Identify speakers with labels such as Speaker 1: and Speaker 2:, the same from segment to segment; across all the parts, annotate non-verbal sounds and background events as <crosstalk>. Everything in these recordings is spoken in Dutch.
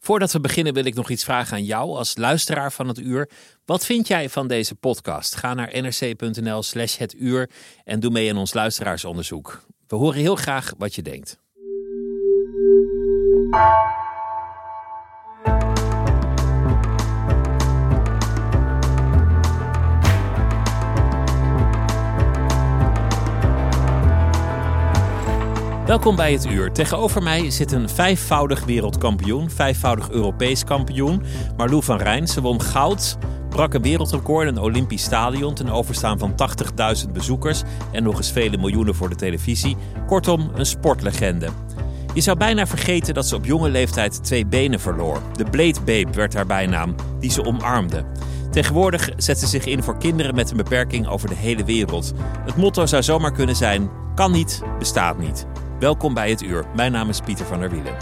Speaker 1: Voordat we beginnen wil ik nog iets vragen aan jou als luisteraar van het uur. Wat vind jij van deze podcast? Ga naar nrc.nl slash het uur en doe mee aan ons luisteraarsonderzoek. We horen heel graag wat je denkt. Welkom bij het uur. Tegenover mij zit een vijfvoudig wereldkampioen, vijfvoudig Europees kampioen, Marlou van Rijn. Ze won goud, brak een wereldrecord in een Olympisch stadion ten overstaan van 80.000 bezoekers en nog eens vele miljoenen voor de televisie. Kortom, een sportlegende. Je zou bijna vergeten dat ze op jonge leeftijd twee benen verloor. De Blade Babe werd haar bijnaam, die ze omarmde. Tegenwoordig zet ze zich in voor kinderen met een beperking over de hele wereld. Het motto zou zomaar kunnen zijn: kan niet, bestaat niet. Welkom bij het uur. Mijn naam is Pieter van der Wielen.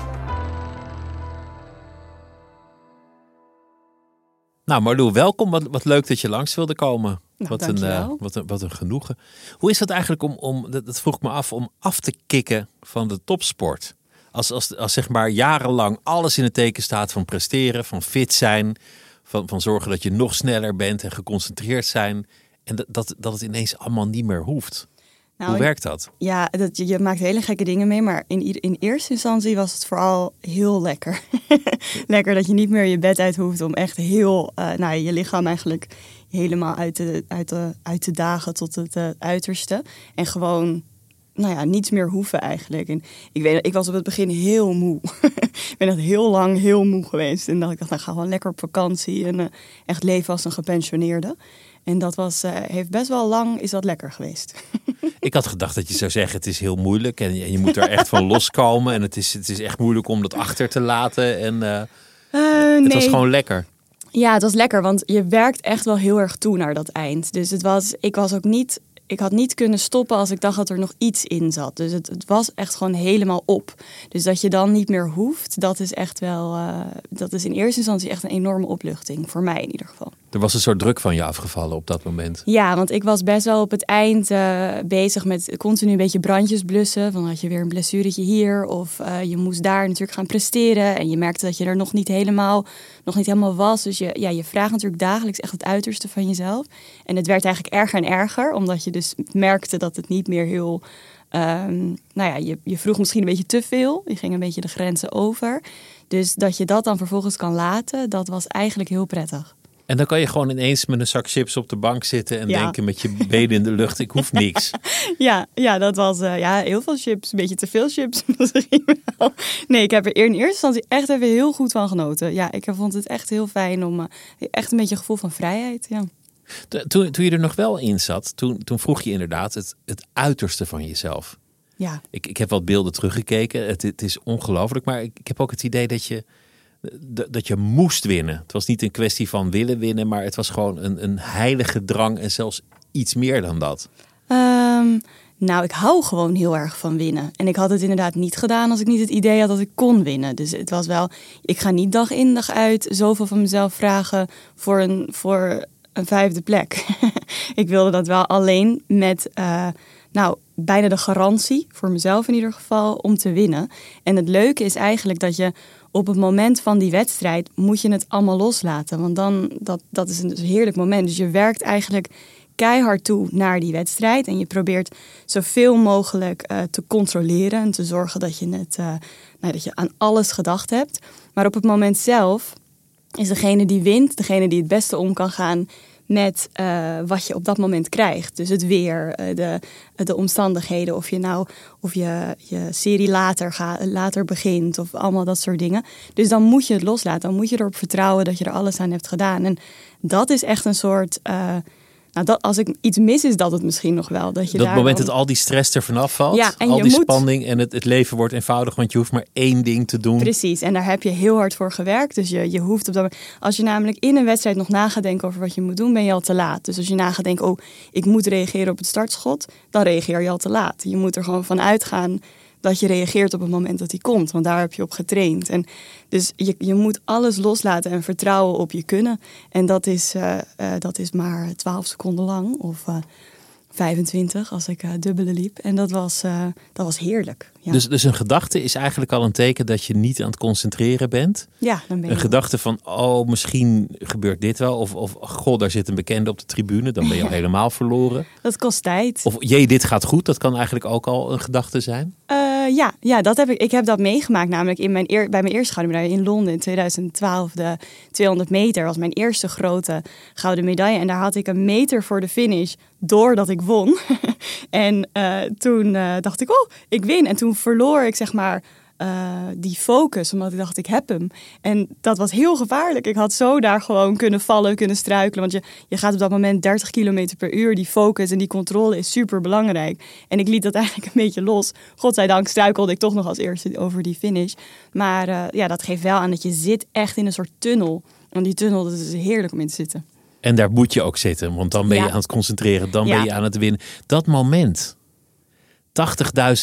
Speaker 1: Nou, Marlou, welkom. Wat, wat leuk dat je langs wilde komen.
Speaker 2: Nou,
Speaker 1: wat, een, eh, wat, een, wat een genoegen. Hoe is dat eigenlijk om, om dat, dat vroeg ik me af, om af te kicken van de topsport? Als, als, als zeg maar jarenlang alles in het teken staat van presteren, van fit zijn, van, van zorgen dat je nog sneller bent en geconcentreerd zijn. En dat, dat, dat het ineens allemaal niet meer hoeft.
Speaker 2: Nou,
Speaker 1: Hoe
Speaker 2: ik-
Speaker 1: werkt dat?
Speaker 2: Ja, dat, je, maakt hele gekke dingen mee, maar in, in eerste instantie was het vooral heel lekker. <laughs> lekker dat je niet meer je bed uit hoeft om echt heel, eh, nou, je lichaam eigenlijk helemaal uit te, uit te, uit te dagen tot het eh, uiterste. En gewoon, nou ja, niets meer hoeven eigenlijk. En ik weet, ik was op het begin heel moe. <laughs> ik ben echt heel lang heel moe geweest. En dat ik dacht, nou, ga gewoon lekker op vakantie en eh, echt leven als een gepensioneerde. En dat was, eh, heeft best wel lang, is dat lekker geweest. <laughs>
Speaker 1: Ik had gedacht dat je zou zeggen: het is heel moeilijk en je, je moet er echt van <laughs> loskomen. En het is, het is echt moeilijk om dat achter te laten. En eh,
Speaker 2: Eh,
Speaker 1: het was gewoon lekker.
Speaker 2: Ja, het was lekker, want je werkt echt wel heel erg toe naar dat eind. Dus het was, ik was ook niet, ik had niet kunnen stoppen als ik dacht dat er nog iets in zat. Dus het, het was echt gewoon helemaal op. Dus dat je dan niet meer hoeft, dat is echt wel, dat is in eerste instantie echt een enorme opluchting. Voor mij in ieder geval.
Speaker 1: Er was een soort druk van je afgevallen op dat moment.
Speaker 2: Ja, want ik was best wel op het eind eh, bezig met continu een beetje brandjes blussen. Van had je weer een blessuretje hier of eh, je moest daar natuurlijk gaan presteren. En je merkte dat je er nog niet helemaal, nog niet helemaal was. Dus je, ja, je vraagt natuurlijk dagelijks echt het uiterste van jezelf. En het werd eigenlijk erger en erger, omdat je dus merkte dat het niet meer heel... ehm, nou ja, je, je vroeg misschien een beetje te veel. Je ging een beetje de grenzen over. Dus dat je dat dan vervolgens kan laten, dat was eigenlijk heel prettig.
Speaker 1: En dan kan je gewoon ineens met een zak chips op de bank zitten en
Speaker 2: Ja.
Speaker 1: denken met je benen in de lucht: ik hoef niks. <laughs>
Speaker 2: Ja, ja, dat was eh, ja, heel veel chips. Een beetje te veel chips <laughs> misschien wel. Nee, ik heb er in eerste instantie echt even heel goed van genoten. Ja, ik vond het echt heel fijn om... eh, echt een beetje een gevoel van vrijheid, ja.
Speaker 1: Toen, toen je er nog wel in zat, toen, toen vroeg je inderdaad het, het uiterste van jezelf.
Speaker 2: Ja,
Speaker 1: Ik, ik heb wat beelden teruggekeken. Het, het is ongelooflijk, maar ik, ik heb ook het idee dat je, dat je moest winnen. Het was niet een kwestie van willen winnen, maar het was gewoon een, een heilige drang en zelfs iets meer dan dat.
Speaker 2: Ehm, nou, ik hou gewoon heel erg van winnen. En ik had het inderdaad niet gedaan als ik niet het idee had dat ik kon winnen. Dus het was wel, ik ga niet dag in dag uit zoveel van mezelf vragen voor een, voor een vijfde plek. <laughs> ik wilde dat wel alleen met, eh, nou, bijna de garantie, voor mezelf in ieder geval, om te winnen. En het leuke is eigenlijk dat je op het moment van die wedstrijd moet je het allemaal loslaten. Want dan, dat, dat is een heerlijk moment. Dus je werkt eigenlijk keihard toe naar die wedstrijd. En je probeert zoveel mogelijk eh, te controleren en te zorgen dat je, het, eh, nou, dat je aan alles gedacht hebt. Maar op het moment zelf is degene die wint, degene die het beste om kan gaan met eh, wat je op dat moment krijgt. Dus het weer, eh, de, de omstandigheden, of je nou of je, je serie later, ga, later begint of allemaal dat soort dingen. Dus dan moet je het loslaten. Dan moet je erop vertrouwen dat je er alles aan hebt gedaan. En dat is echt een soort. eh, Nou, dat, als ik iets mis, is dat het misschien nog wel. Dat, je
Speaker 1: dat
Speaker 2: daar
Speaker 1: moment
Speaker 2: dan-
Speaker 1: dat al die stress er vanaf valt.
Speaker 2: Ja, en
Speaker 1: al
Speaker 2: je
Speaker 1: die
Speaker 2: moet-
Speaker 1: spanning en het, het leven wordt eenvoudig, want je hoeft maar één ding te doen.
Speaker 2: Precies, en daar heb je heel hard voor gewerkt. Dus je, je hoeft op dat Als je namelijk in een wedstrijd nog na gaat denken over wat je moet doen, ben je al te laat. Dus als je na gaat denken, oh, ik moet reageren op het startschot, dan reageer je al te laat. Je moet er gewoon van uitgaan dat je reageert op het moment dat hij komt. Want daar heb je op getraind. En dus je, je moet alles loslaten en vertrouwen op je kunnen. En dat is, eh, eh, dat is maar 12 seconden lang. Of eh 25 als ik dubbele liep. En dat was, dat was heerlijk. Ja,
Speaker 1: Dus, dus een gedachte is eigenlijk al een teken dat je niet aan het concentreren bent.
Speaker 2: ja dan ben je
Speaker 1: Een gedachte van, oh, misschien gebeurt dit wel. Of, of goh, daar zit een bekende op de tribune. Dan ben je al <laughs> helemaal verloren.
Speaker 2: Dat kost tijd.
Speaker 1: Of jee, dit gaat goed. Dat kan eigenlijk ook al een gedachte zijn.
Speaker 2: Eh, ja, ja dat heb ik, ik heb dat meegemaakt namelijk in mijn eer, bij mijn eerste gouden medaille in Londen in 2012. De 200 meter was mijn eerste grote gouden medaille. En daar had ik een meter voor de finish doordat ik won. <laughs> en eh, toen eh, dacht ik, oh, ik win. En toen verloor ik zeg maar eh, die focus, omdat ik dacht, ik heb hem. En dat was heel gevaarlijk. Ik had zo daar gewoon kunnen vallen, kunnen struikelen. Want je, je gaat op dat moment 30 km per uur. Die focus en die controle is super belangrijk. En ik liet dat <laughs> eigenlijk een beetje los. Godzijdank struikelde ik toch nog als eerste over die finish. Maar eh, ja, dat geeft wel aan dat je zit echt in een soort tunnel. En die tunnel, dat is heerlijk om in te zitten.
Speaker 1: En daar moet je ook zitten, want dan ben je
Speaker 2: Ja.
Speaker 1: aan het concentreren, dan ben je aan het winnen. Dat moment,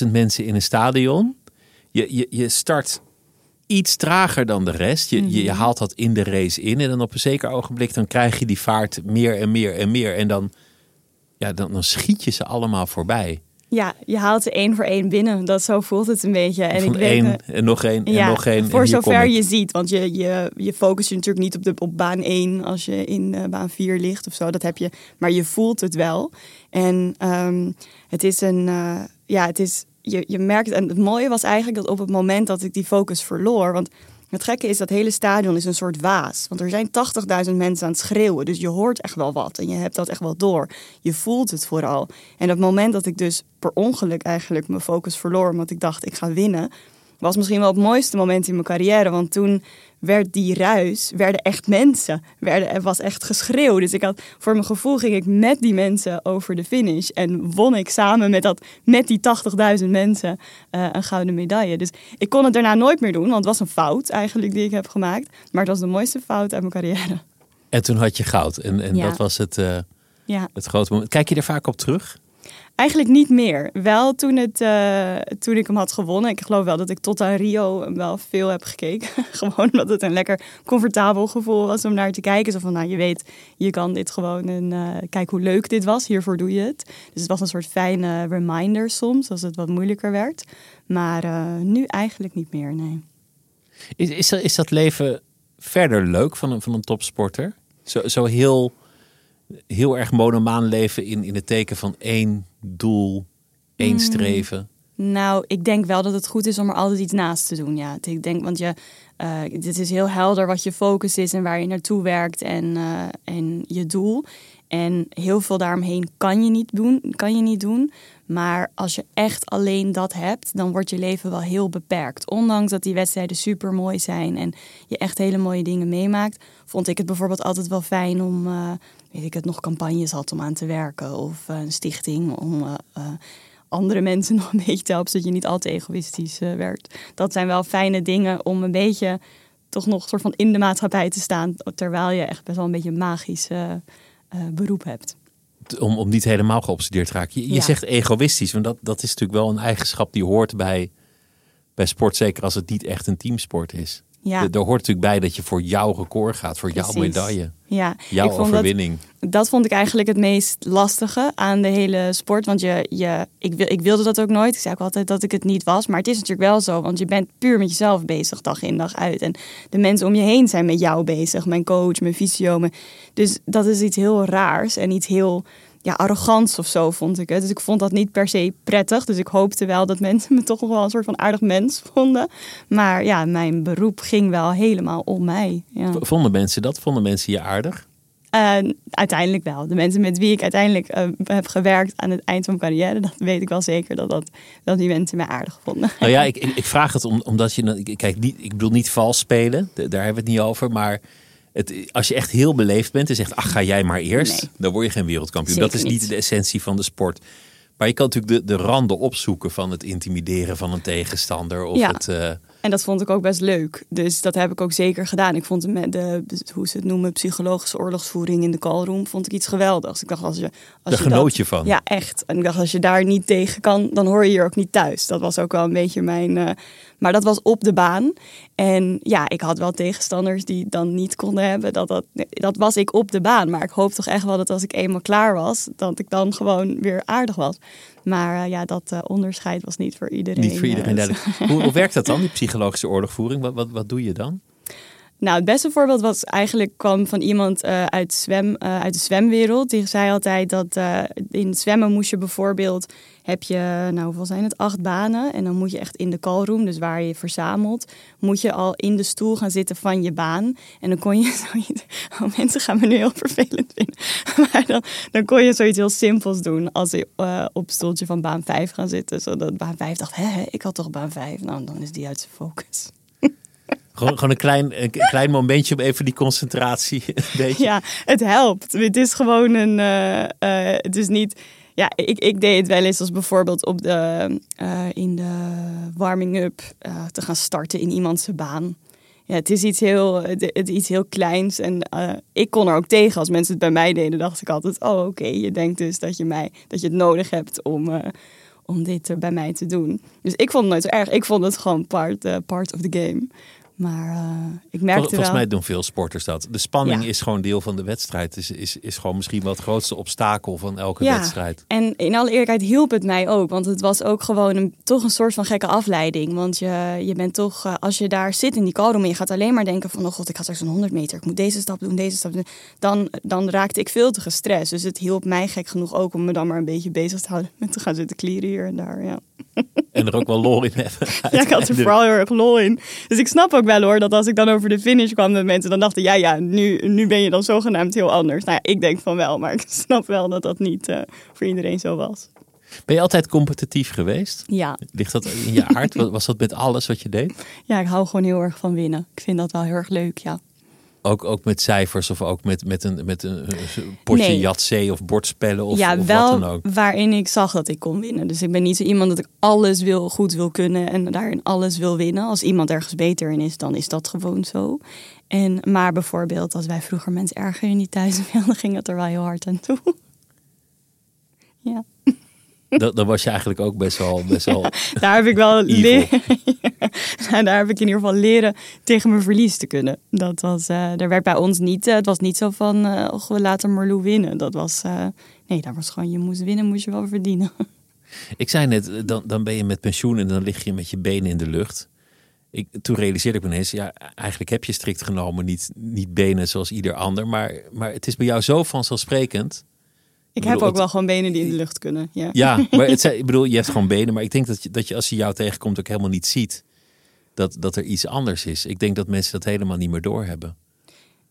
Speaker 1: 80.000 mensen in een stadion, je, je, je start iets trager dan de rest. Je, je, je
Speaker 2: Mhm.
Speaker 1: haalt dat in de race in en dan op een zeker ogenblik dan krijg je die vaart meer en meer en meer. En dan, ja, dan, dan schiet je ze allemaal voorbij.
Speaker 2: Ja, je haalt ze één voor één binnen. Dat zo voelt het een beetje. En
Speaker 1: Van
Speaker 2: ik weet,
Speaker 1: één
Speaker 2: eh,
Speaker 1: en nog één en
Speaker 2: ja,
Speaker 1: nog één.
Speaker 2: Voor zover je ziet. Want je, je, je focust je natuurlijk niet op, de, op baan 1 als je in eh, baan 4 ligt of zo. Dat heb je. Maar je voelt het wel. En ehm, het is een. eh, ja, het is. Je, je merkt. En het mooie was eigenlijk dat op het moment dat ik die focus verloor. Want het gekke is dat hele stadion is een soort waas. Want er zijn 80.000 mensen aan het schreeuwen. Dus je hoort echt wel wat. En je hebt dat echt wel door. Je voelt het vooral. En op het moment dat ik dus per ongeluk eigenlijk mijn focus verloor. Omdat ik dacht ik ga winnen was misschien wel het mooiste moment in mijn carrière. Want toen werd die ruis, werden echt mensen. Werden, er was echt geschreeuw. Dus ik had, voor mijn gevoel ging ik met die mensen over de finish. En won ik samen met, dat, met die 80.000 mensen eh, een gouden medaille. Dus ik kon het daarna nooit meer doen. Want het was een fout eigenlijk die ik heb gemaakt. Maar het was de mooiste fout uit mijn carrière.
Speaker 1: En toen had je goud en, en
Speaker 2: Ja.
Speaker 1: dat was het, eh,
Speaker 2: Ja.
Speaker 1: het grote moment. Kijk je er vaak op terug?
Speaker 2: Eigenlijk niet meer. Wel toen, het, eh, toen ik hem had gewonnen. Ik geloof wel dat ik tot aan Rio wel veel heb gekeken. <laughs> gewoon omdat het een lekker comfortabel gevoel was om naar te kijken. Zo van, nou je weet, je kan dit gewoon en eh, kijk hoe leuk dit was. Hiervoor doe je het. Dus het was een soort fijne reminder soms, als het wat moeilijker werd. Maar eh, nu eigenlijk niet meer, nee.
Speaker 1: Is, is, dat, is dat leven verder leuk van een, van een topsporter? Zo, zo heel, heel erg monomaan leven in, in het teken van één doel, één streven.
Speaker 2: Nou, ik denk wel dat het goed is om er altijd iets naast te doen. Ja, ik denk, want je, eh dit is heel helder wat je focus is en waar je naartoe werkt en, eh, en je doel. En heel veel daaromheen kan je niet doen, kan je niet doen. Maar als je echt alleen dat hebt, dan wordt je leven wel heel beperkt. Ondanks dat die wedstrijden super mooi zijn en je echt hele mooie dingen meemaakt, vond ik het bijvoorbeeld altijd wel fijn om, eh, weet ik het, nog campagnes had om aan te werken of eh, een stichting om. eh, eh, andere mensen <laughs> nog een beetje te helpen, zodat je niet al te egoïstisch werkt. Dat zijn wel fijne dingen om een beetje toch nog soort van in de maatschappij te staan, terwijl je echt best wel een beetje een magisch beroep hebt.
Speaker 1: Om, om niet helemaal geobsedeerd te raken. Je, je
Speaker 2: Ja.
Speaker 1: zegt egoïstisch, want dat, dat is natuurlijk wel een eigenschap die hoort bij, bij sport. Zeker als het niet echt een teamsport is.
Speaker 2: Ja,
Speaker 1: Er, er hoort natuurlijk bij dat je voor jouw record gaat, voor jouw medaille,
Speaker 2: ja.
Speaker 1: jouw
Speaker 2: dat,
Speaker 1: overwinning.
Speaker 2: dat vond ik eigenlijk het meest lastige aan de hele sport. Want je, je, ik, wil, ik wilde dat ook nooit. Ik zei ook altijd dat ik het niet was. Maar het is natuurlijk wel zo. Want je bent puur met jezelf bezig, dag in dag uit. En de mensen om je heen zijn met jou bezig. Mijn coach, mijn fysio. mijn- Dus dat is iets heel raars en iets heel ja, arrogants of zo, vond ik het. Dus ik vond dat niet per se prettig. Dus ik hoopte wel dat mensen me <laughs> toch nog wel een soort van aardig mens vonden. Maar ja, mijn beroep ging wel helemaal om mij. Ja.
Speaker 1: Vonden mensen dat? Vonden mensen je aardig?
Speaker 2: Eh, uiteindelijk wel. De mensen met wie ik uiteindelijk eh, heb gewerkt aan het eind van mijn carrière, dat weet ik wel zeker dat, dat, dat die mensen mij aardig vonden.
Speaker 1: Nou ja, <laughs> ik, ik, vraag het om, omdat je. ik- Kijk, niet, ik bedoel niet vals spelen, daar hebben we het niet over. Maar Het, als je echt heel beleefd bent en zegt, ach ga jij maar eerst,
Speaker 2: Nee.
Speaker 1: dan word je geen wereldkampioen.
Speaker 2: Zeker
Speaker 1: dat is niet
Speaker 2: niet.
Speaker 1: de essentie van de sport. Maar je kan natuurlijk de, de randen opzoeken van het intimideren van een tegenstander. Of
Speaker 2: Ja.
Speaker 1: het, eh,
Speaker 2: En dat vond ik ook best leuk. Dus dat heb ik ook zeker gedaan. Ik vond met de, hoe ze het noemen, psychologische oorlogsvoering in de callroom, vond ik iets geweldigs. Ik dacht, als je, als
Speaker 1: daar genoot
Speaker 2: dat-
Speaker 1: je van.
Speaker 2: Ja, echt. En ik dacht, als je daar niet tegen kan, dan hoor je hier ook niet thuis. Dat was ook wel een beetje mijn. eh, maar dat was op de baan. En ja, ik had wel tegenstanders die dan niet konden hebben. Dat, dat, dat was ik op de baan. Maar ik hoop toch echt wel dat als ik eenmaal klaar was, dat ik dan gewoon weer aardig was. Maar eh, ja, dat eh, onderscheid was niet voor iedereen.
Speaker 1: Niet voor iedereen
Speaker 2: eh,
Speaker 1: duidelijk. Hoe, hoe werkt dat dan, die psychologische oorlogvoering? Wat, wat, wat doe je dan?
Speaker 2: Nou, het beste voorbeeld was eigenlijk kwam van iemand uit, zwem, uit de zwemwereld. Die zei altijd dat in zwemmen moest je bijvoorbeeld heb je, nou hoeveel zijn het, acht banen. En dan moet je echt in de callroom, dus waar je je verzamelt, moet je al in de stoel gaan zitten van je baan. En dan kon je <laughs> zoiets, oh, mensen gaan me nu heel vervelend vinden. <laughs> Maar dan, dan kon je zoiets heel simpels doen als je eh, op het stoeltje van baan 5 gaan zitten. Zodat baan 5 dacht, hè, ik had toch baan 5? Nou, dan is die uit zijn focus. <laughs>
Speaker 1: Gewoon, gewoon een, klein, een klein momentje om even die concentratie een beetje...
Speaker 2: Ja, het helpt. Het is gewoon een. eh, eh, het is niet. Ja, ik, ik deed het wel eens als bijvoorbeeld op de, eh, in de warming-up eh, te gaan starten in iemands baan. Ja, het is iets heel, het, iets heel kleins. En eh, ik kon er ook tegen. Als mensen het bij mij deden, dacht ik altijd: Oh, oké, je denkt dus dat je, mij, dat je het nodig hebt om, om dit bij mij te doen. Dus ik vond het nooit zo erg. Ik vond het gewoon part, part of the game. Maar eh, ik merkte
Speaker 1: Vol- Volgens
Speaker 2: wel...
Speaker 1: mij doen veel sporters dat. De spanning
Speaker 2: Ja.
Speaker 1: is gewoon deel van de wedstrijd. Is, is, is gewoon misschien wel het grootste obstakel van elke
Speaker 2: Ja.
Speaker 1: wedstrijd.
Speaker 2: En in alle eerlijkheid hielp het mij ook. Want het was ook gewoon een, toch een soort van gekke afleiding. Want je, je bent toch, eh, als je daar zit in die callroom en je gaat alleen maar denken van... oh god, ik ga straks een 100 meter, ik moet deze stap doen, deze stap doen. Dan, dan raakte ik veel te gestrest. Dus het hielp mij gek genoeg ook om me dan maar een beetje bezig te houden... <laughs> met te gaan zitten klieren hier en daar, ja.
Speaker 1: En er ook wel lol in hebben. <laughs>
Speaker 2: Ja, ik had er vooral heel erg lol in. Dus ik snap ook wel hoor, dat als ik dan over de finish kwam... dat mensen dan dachten, ja ja, nu, nu ben je dan zogenaamd heel anders. Nou ja, ik denk van wel, maar <laughs> ik snap wel dat dat niet eh, voor iedereen zo was.
Speaker 1: Ben je altijd competitief geweest?
Speaker 2: Ja,
Speaker 1: Ligt dat in je hart? <laughs> Was- Was dat met alles wat je deed?
Speaker 2: Ja, ik hou gewoon heel erg van winnen. Ik vind dat wel heel erg leuk, ja.
Speaker 1: Ook, ook met cijfers of ook met, met, een, met een potje
Speaker 2: Nee.
Speaker 1: jatzee of bordspellen of,
Speaker 2: ja,
Speaker 1: of wat dan ook.
Speaker 2: waarin ik zag dat ik kon winnen. Dus ik ben niet zo iemand dat ik alles wil, goed wil kunnen en daarin alles wil winnen. Als iemand ergens beter in is, dan is dat gewoon zo. En, maar bijvoorbeeld, als wij vroeger mensen erger in die thuis wilden, ging het er wel heel hard aan toe. <laughs> Ja, <laughs>
Speaker 1: Dat, dan was je eigenlijk ook best wel, best wel
Speaker 2: daar heb ik wel leren. <laughs> Ja, daar heb ik in ieder geval leren tegen mijn verlies te kunnen. Dat was, eh er werd bij ons niet, eh, het was niet zo van, oh, we laten Marlou winnen. Dat was, nee, dat was gewoon, je moest winnen, moest je wel verdienen. <laughs>
Speaker 1: Ik zei net, dan, dan ben je met pensioen en dan lig je met je benen in de lucht. Ik, toen realiseerde ik me ineens, ja, eigenlijk heb je strikt genomen niet, niet benen zoals ieder ander. Maar, maar het is bij jou zo vanzelfsprekend.
Speaker 2: Ik
Speaker 1: bedoel,
Speaker 2: heb ook wel gewoon benen die in de lucht kunnen. Ja.
Speaker 1: Ja, <laughs> maar het, ik bedoel, je hebt gewoon benen. Maar ik denk dat je, dat je als je jou tegenkomt ook helemaal niet ziet dat, dat er iets anders is. Ik denk dat mensen dat helemaal niet meer doorhebben.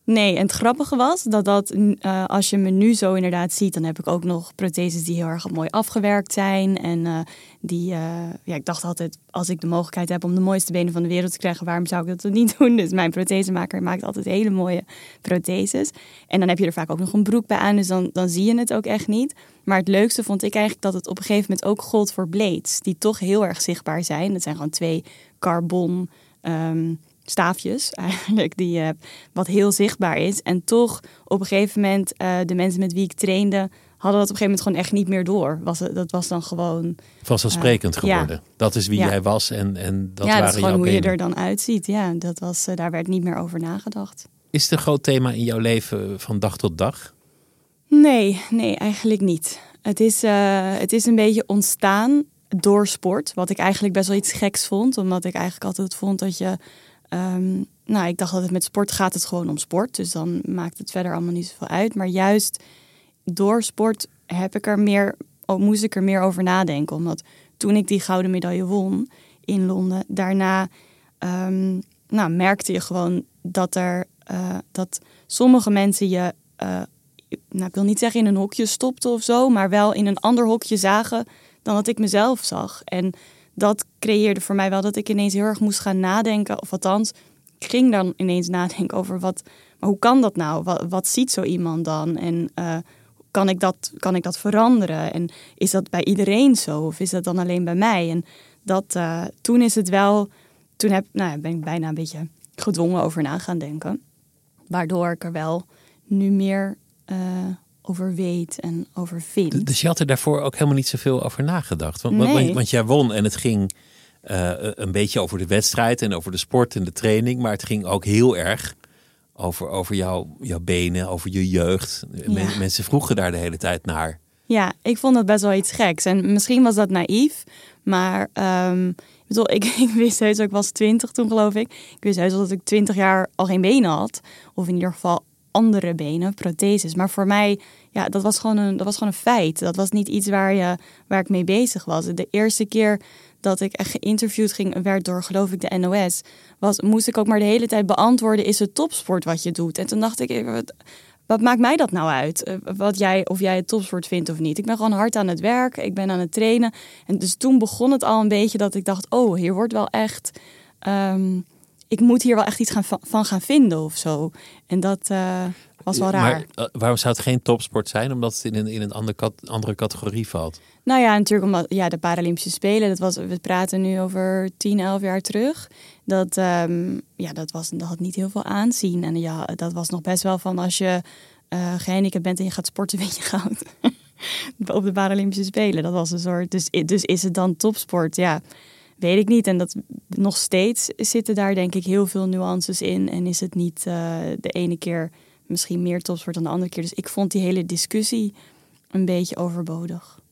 Speaker 2: Nee, en het grappige was dat dat, eh, als je me nu zo inderdaad ziet, dan heb ik ook nog protheses die heel erg mooi afgewerkt zijn. En eh, die, eh, ja, ik dacht altijd, als ik de mogelijkheid heb om de mooiste benen van de wereld te krijgen, waarom zou ik dat niet <laughs> doen? Dus mijn prothesemaker maakt altijd hele mooie protheses. En dan heb je er vaak ook nog een broek bij aan, dus dan, dan zie je het ook echt niet. Maar het leukste vond ik eigenlijk dat het op een gegeven moment ook gold voor blades, die toch heel erg zichtbaar zijn. Dat zijn gewoon twee carbon ehm, staafjes eigenlijk, die je hebt, wat heel zichtbaar is. En toch op een gegeven moment, eh, de mensen met wie ik trainde, hadden dat op een gegeven moment gewoon echt niet meer door. Was, het- dat was dan gewoon,
Speaker 1: Vanzelfsprekend
Speaker 2: Eh, ja.
Speaker 1: geworden. Dat is wie
Speaker 2: Ja.
Speaker 1: jij was en, en dat
Speaker 2: ja,
Speaker 1: waren
Speaker 2: dat is gewoon hoe je er dan uitziet. Ja, dat was, eh, daar werd niet meer over nagedacht.
Speaker 1: Is het een groot thema in jouw leven van dag tot dag?
Speaker 2: Nee, nee, eigenlijk niet. Het is, eh, het is een beetje ontstaan door sport. Wat ik eigenlijk best wel iets geks vond. Omdat ik eigenlijk altijd vond dat je. Ehm, nou, ik dacht altijd met sport gaat het gewoon om sport. Dus dan maakt het verder allemaal niet zoveel uit. Maar juist door sport heb ik er meer, moest ik er meer over nadenken. Omdat toen ik die gouden medaille won in Londen, daarna ehm, nou, merkte je gewoon dat er eh, dat sommige mensen je, eh, nou, ik wil niet zeggen in een hokje stopten of zo, maar wel in een ander hokje zagen dan dat ik mezelf zag. En dat creëerde voor mij wel dat ik ineens heel erg moest gaan nadenken, of althans, ik ging dan ineens nadenken over wat, maar hoe kan dat nou? Wat, ziet zo iemand dan? En uh, kan, ik dat, kan ik dat veranderen? En is dat bij iedereen zo? Of is dat dan alleen bij mij? En dat, uh, toen is het wel, toen heb, nou, ben ik bijna een beetje gedwongen over na gaan denken. Waardoor ik er wel nu meer uh, over weet en over vind.
Speaker 1: Dus je had er daarvoor ook helemaal niet zoveel over nagedacht? Want, nee. want, want jij won en het ging uh, een beetje over de wedstrijd en over de sport en de training. Maar het ging ook heel erg over, over jouw, jouw benen, over je jeugd. Ja. mensen vroegen daar de hele tijd naar.
Speaker 2: Ja, ik vond dat best wel iets geks. En misschien was dat naïef. Maar um, ik, bedoel, ik, <laughs> ik wist heus, ik was twintig toen geloof ik. Ik wist heus dat ik twintig jaar al geen benen had. Of in ieder geval andere benen, protheses. Maar voor mij, ja, dat was gewoon een, dat was gewoon een feit. Dat was niet iets waar, je, waar ik mee bezig was. De eerste keer dat ik echt geïnterviewd ging, werd door geloof ik de NOS, was, moest ik ook maar de hele tijd beantwoorden, is het topsport wat je doet? En toen dacht ik, wat, wat maakt mij dat nou uit? Eh, wat jij, of jij het topsport vindt of niet. Ik ben gewoon hard aan het werk, ik ben aan het trainen. En dus toen begon het al een beetje dat ik dacht, oh, hier wordt wel echt... Um, ik moet hier wel echt iets gaan, van gaan vinden of zo. En dat uh, was wel raar.
Speaker 1: Maar uh, waarom zou het geen topsport zijn? Omdat het in een, in een andere, kat, andere categorie valt?
Speaker 2: Nou ja, natuurlijk omdat ja, de Paralympische Spelen, dat was, we praten nu over 10, 11 jaar terug. Dat, um, ja, dat, was, dat had niet heel veel aanzien. En ja, dat was nog best wel van als je uh, gehandicapt bent en je gaat sporten, <laughs> win je goud. <laughs> Op de Paralympische Spelen. Dat was een soort. Dus, dus is het dan topsport? Ja, weet ik niet. En dat nog steeds zitten daar denk ik heel veel nuances in. En is het niet uh, de ene keer misschien meer topsport dan de andere keer. Dus ik vond die hele discussie een beetje overbodig.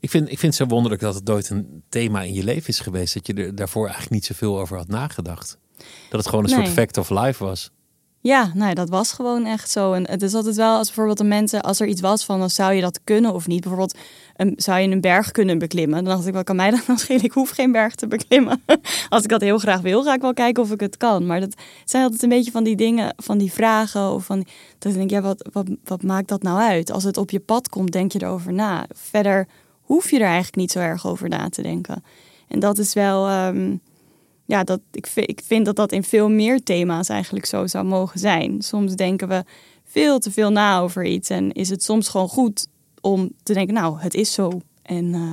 Speaker 1: Ik vind, ik vind het zo wonderlijk dat het nooit een thema in je leven is geweest. Dat je er daarvoor eigenlijk niet zoveel over had nagedacht. Dat het gewoon een soort fact of life was.
Speaker 2: Ja, nou, dat was gewoon echt zo. En het is altijd wel als bijvoorbeeld de mensen, als er iets was van, dan zou je dat kunnen of niet. Bijvoorbeeld, een, zou je een berg kunnen beklimmen? Dan dacht ik, wat kan mij <laughs> dan nou schelen? Ik hoef geen berg te beklimmen. <laughs> als ik dat heel graag wil, ga ik wel kijken of ik het kan. Maar dat zijn altijd een beetje van die dingen, van die vragen. Of van, dat ik denk, ja, wat, wat, wat maakt dat nou uit? Als het op je pad komt, denk je erover na. Verder hoef je er eigenlijk niet zo erg over na te denken. En dat is wel, um, ja, dat, ik, ik vind dat dat in veel meer thema's eigenlijk zo zou mogen zijn. Soms denken we veel te veel na over iets en is het soms gewoon goed om te denken, nou, het is zo en uh,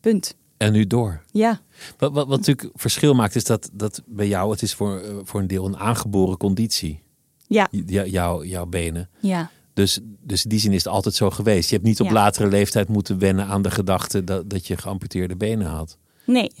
Speaker 2: punt.
Speaker 1: En nu door.
Speaker 2: Ja.
Speaker 1: Wat, wat, wat natuurlijk verschil maakt, is dat, dat bij jou, het is voor, voor een deel een aangeboren conditie.
Speaker 2: Ja.
Speaker 1: Jou, jouw benen.
Speaker 2: Ja.
Speaker 1: Dus, dus in die zin is het altijd zo geweest. Je hebt niet op latere leeftijd moeten wennen aan de gedachte dat, dat je geamputeerde benen had.
Speaker 2: Nee,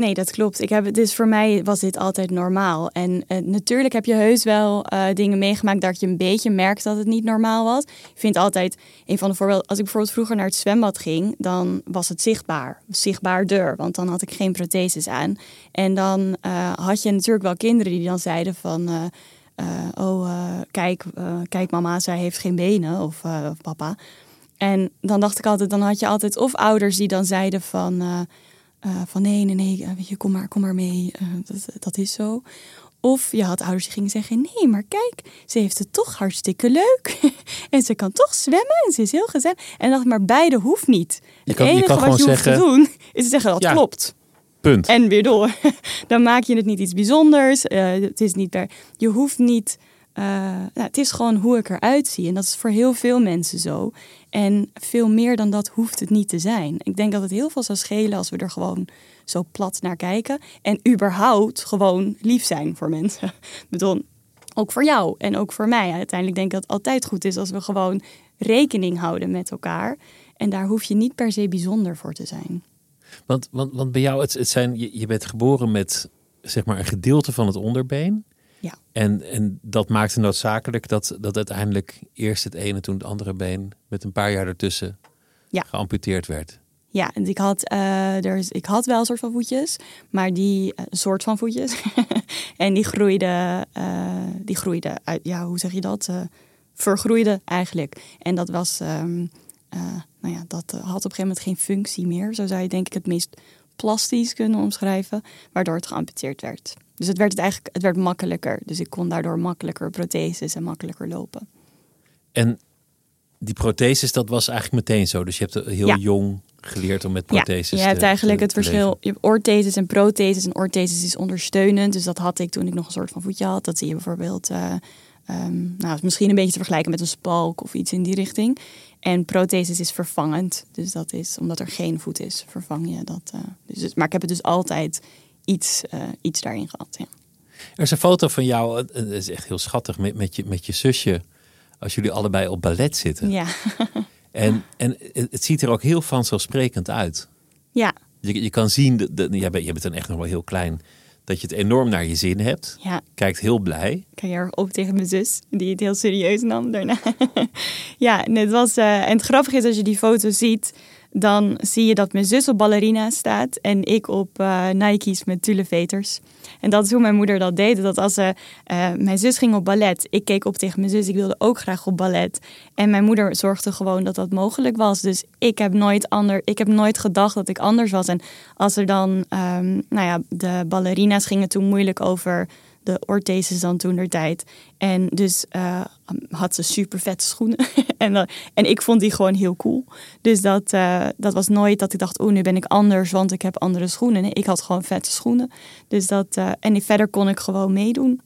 Speaker 2: Nee, dat klopt. Ik heb, dus voor mij was dit altijd normaal. En uh, natuurlijk heb je heus wel uh, dingen meegemaakt dat je een beetje merkt dat het niet normaal was. Ik vind altijd een van de voorbeelden, als ik bijvoorbeeld vroeger naar het zwembad ging, dan was het zichtbaar, zichtbaarder, want dan had ik geen protheses aan. En dan uh, had je natuurlijk wel kinderen die dan zeiden van, oh kijk, kijk mama, zij heeft geen benen of, of papa. En dan dacht ik altijd, dan had je altijd of ouders die dan zeiden van uh, van nee, nee, nee, weet je, kom maar, kom maar mee, uh, dat, dat is zo. Of je had ouders die gingen zeggen: Nee, maar kijk, ze heeft het toch hartstikke leuk. <laughs> en ze kan toch zwemmen en ze is heel gezellig. En dacht, maar beide hoeft niet. Het kan, enige wat je hoeft te doen is te zeggen: Dat ja, klopt.
Speaker 1: Punt.
Speaker 2: En weer door. <laughs> Dan maak je het niet iets bijzonders. Uh, het is niet per. Je hoeft niet. Nou, het is gewoon hoe ik eruit zie. En dat is voor heel veel mensen zo. En veel meer dan dat hoeft het niet te zijn. Ik denk dat het heel veel zou schelen als we er gewoon zo plat naar kijken. En überhaupt gewoon lief zijn voor mensen. <laughs> Ik bedoel, ook voor jou en ook voor mij. Uiteindelijk denk ik dat het altijd goed is als we gewoon rekening houden met elkaar. En daar hoef je niet per se bijzonder voor te zijn.
Speaker 1: Want, want, want bij jou, het, het zijn, je, je bent geboren met zeg maar een gedeelte van het onderbeen.
Speaker 2: Ja.
Speaker 1: En, en dat maakte noodzakelijk dat, dat uiteindelijk eerst het ene, toen het andere been met een paar jaar ertussen ja. geamputeerd werd.
Speaker 2: Ja, en ik had, uh, er ik had wel een soort van voetjes, maar die uh, soort van voetjes. <laughs> en die groeiden, uh, die groeiden uit, ja, hoe zeg je dat? vergroeiden eigenlijk. En dat was, um, nou ja, dat had op een gegeven moment geen functie meer. Zo zou je denk ik het meest plastisch kunnen omschrijven, waardoor het geamputeerd werd. Dus het werd het eigenlijk het werd makkelijker. Dus ik kon daardoor makkelijker protheses en makkelijker lopen.
Speaker 1: En die protheses, dat was eigenlijk meteen zo. Dus je hebt heel jong geleerd om met protheses
Speaker 2: ja, je hebt
Speaker 1: te-
Speaker 2: eigenlijk
Speaker 1: te-
Speaker 2: het
Speaker 1: te
Speaker 2: verschil. Je hebt ortheses en protheses. En ortheses is ondersteunend. Dus dat had ik toen ik nog een soort van voetje had. Dat zie je bijvoorbeeld, eh, ehm, nou, misschien een beetje te vergelijken met een spalk of iets in die richting. En protheses is vervangend. Dus dat is, omdat er geen voet is, vervang je dat. eh, dus, maar ik heb het dus altijd iets, eh, iets daarin gehad. Ja.
Speaker 1: Er is een foto van jou, het het is echt heel schattig, met, met, je, met je zusje. Als jullie allebei op ballet zitten.
Speaker 2: Ja. <laughs>
Speaker 1: En, en het, het ziet er ook heel vanzelfsprekend uit.
Speaker 2: ja,
Speaker 1: Je, je kan zien, dat, dat, jij, bent, jij bent dan echt nog wel heel klein, dat je het enorm naar je zin hebt.
Speaker 2: ja.
Speaker 1: Kijkt heel blij.
Speaker 2: Ik kijk erg op tegen mijn zus, die het heel serieus nam daarna. <laughs> ja, en het, was, eh, en het grappige is, als je die foto ziet, dan zie je dat mijn zus op ballerina staat en ik op eh, Nike's met tulle-veters. En dat is hoe mijn moeder dat deed. Dat als ze, eh, mijn zus ging op ballet, ik keek op tegen mijn zus, ik wilde ook graag op ballet. En mijn moeder zorgde gewoon dat dat mogelijk was. Dus ik heb nooit, ander, ik heb nooit gedacht dat ik anders was. En als er dan, ehm, nou ja, de ballerina's gingen toen moeilijk over de ortheses dan toen der tijd. En dus eh, had ze super vette schoenen. <laughs> en, dan- en ik vond die gewoon heel cool. Dus dat, eh, dat was nooit dat ik dacht, oh nu ben ik anders, want ik heb andere schoenen. Nee, ik had gewoon vette schoenen. Dus dat, eh, en verder kon ik gewoon meedoen.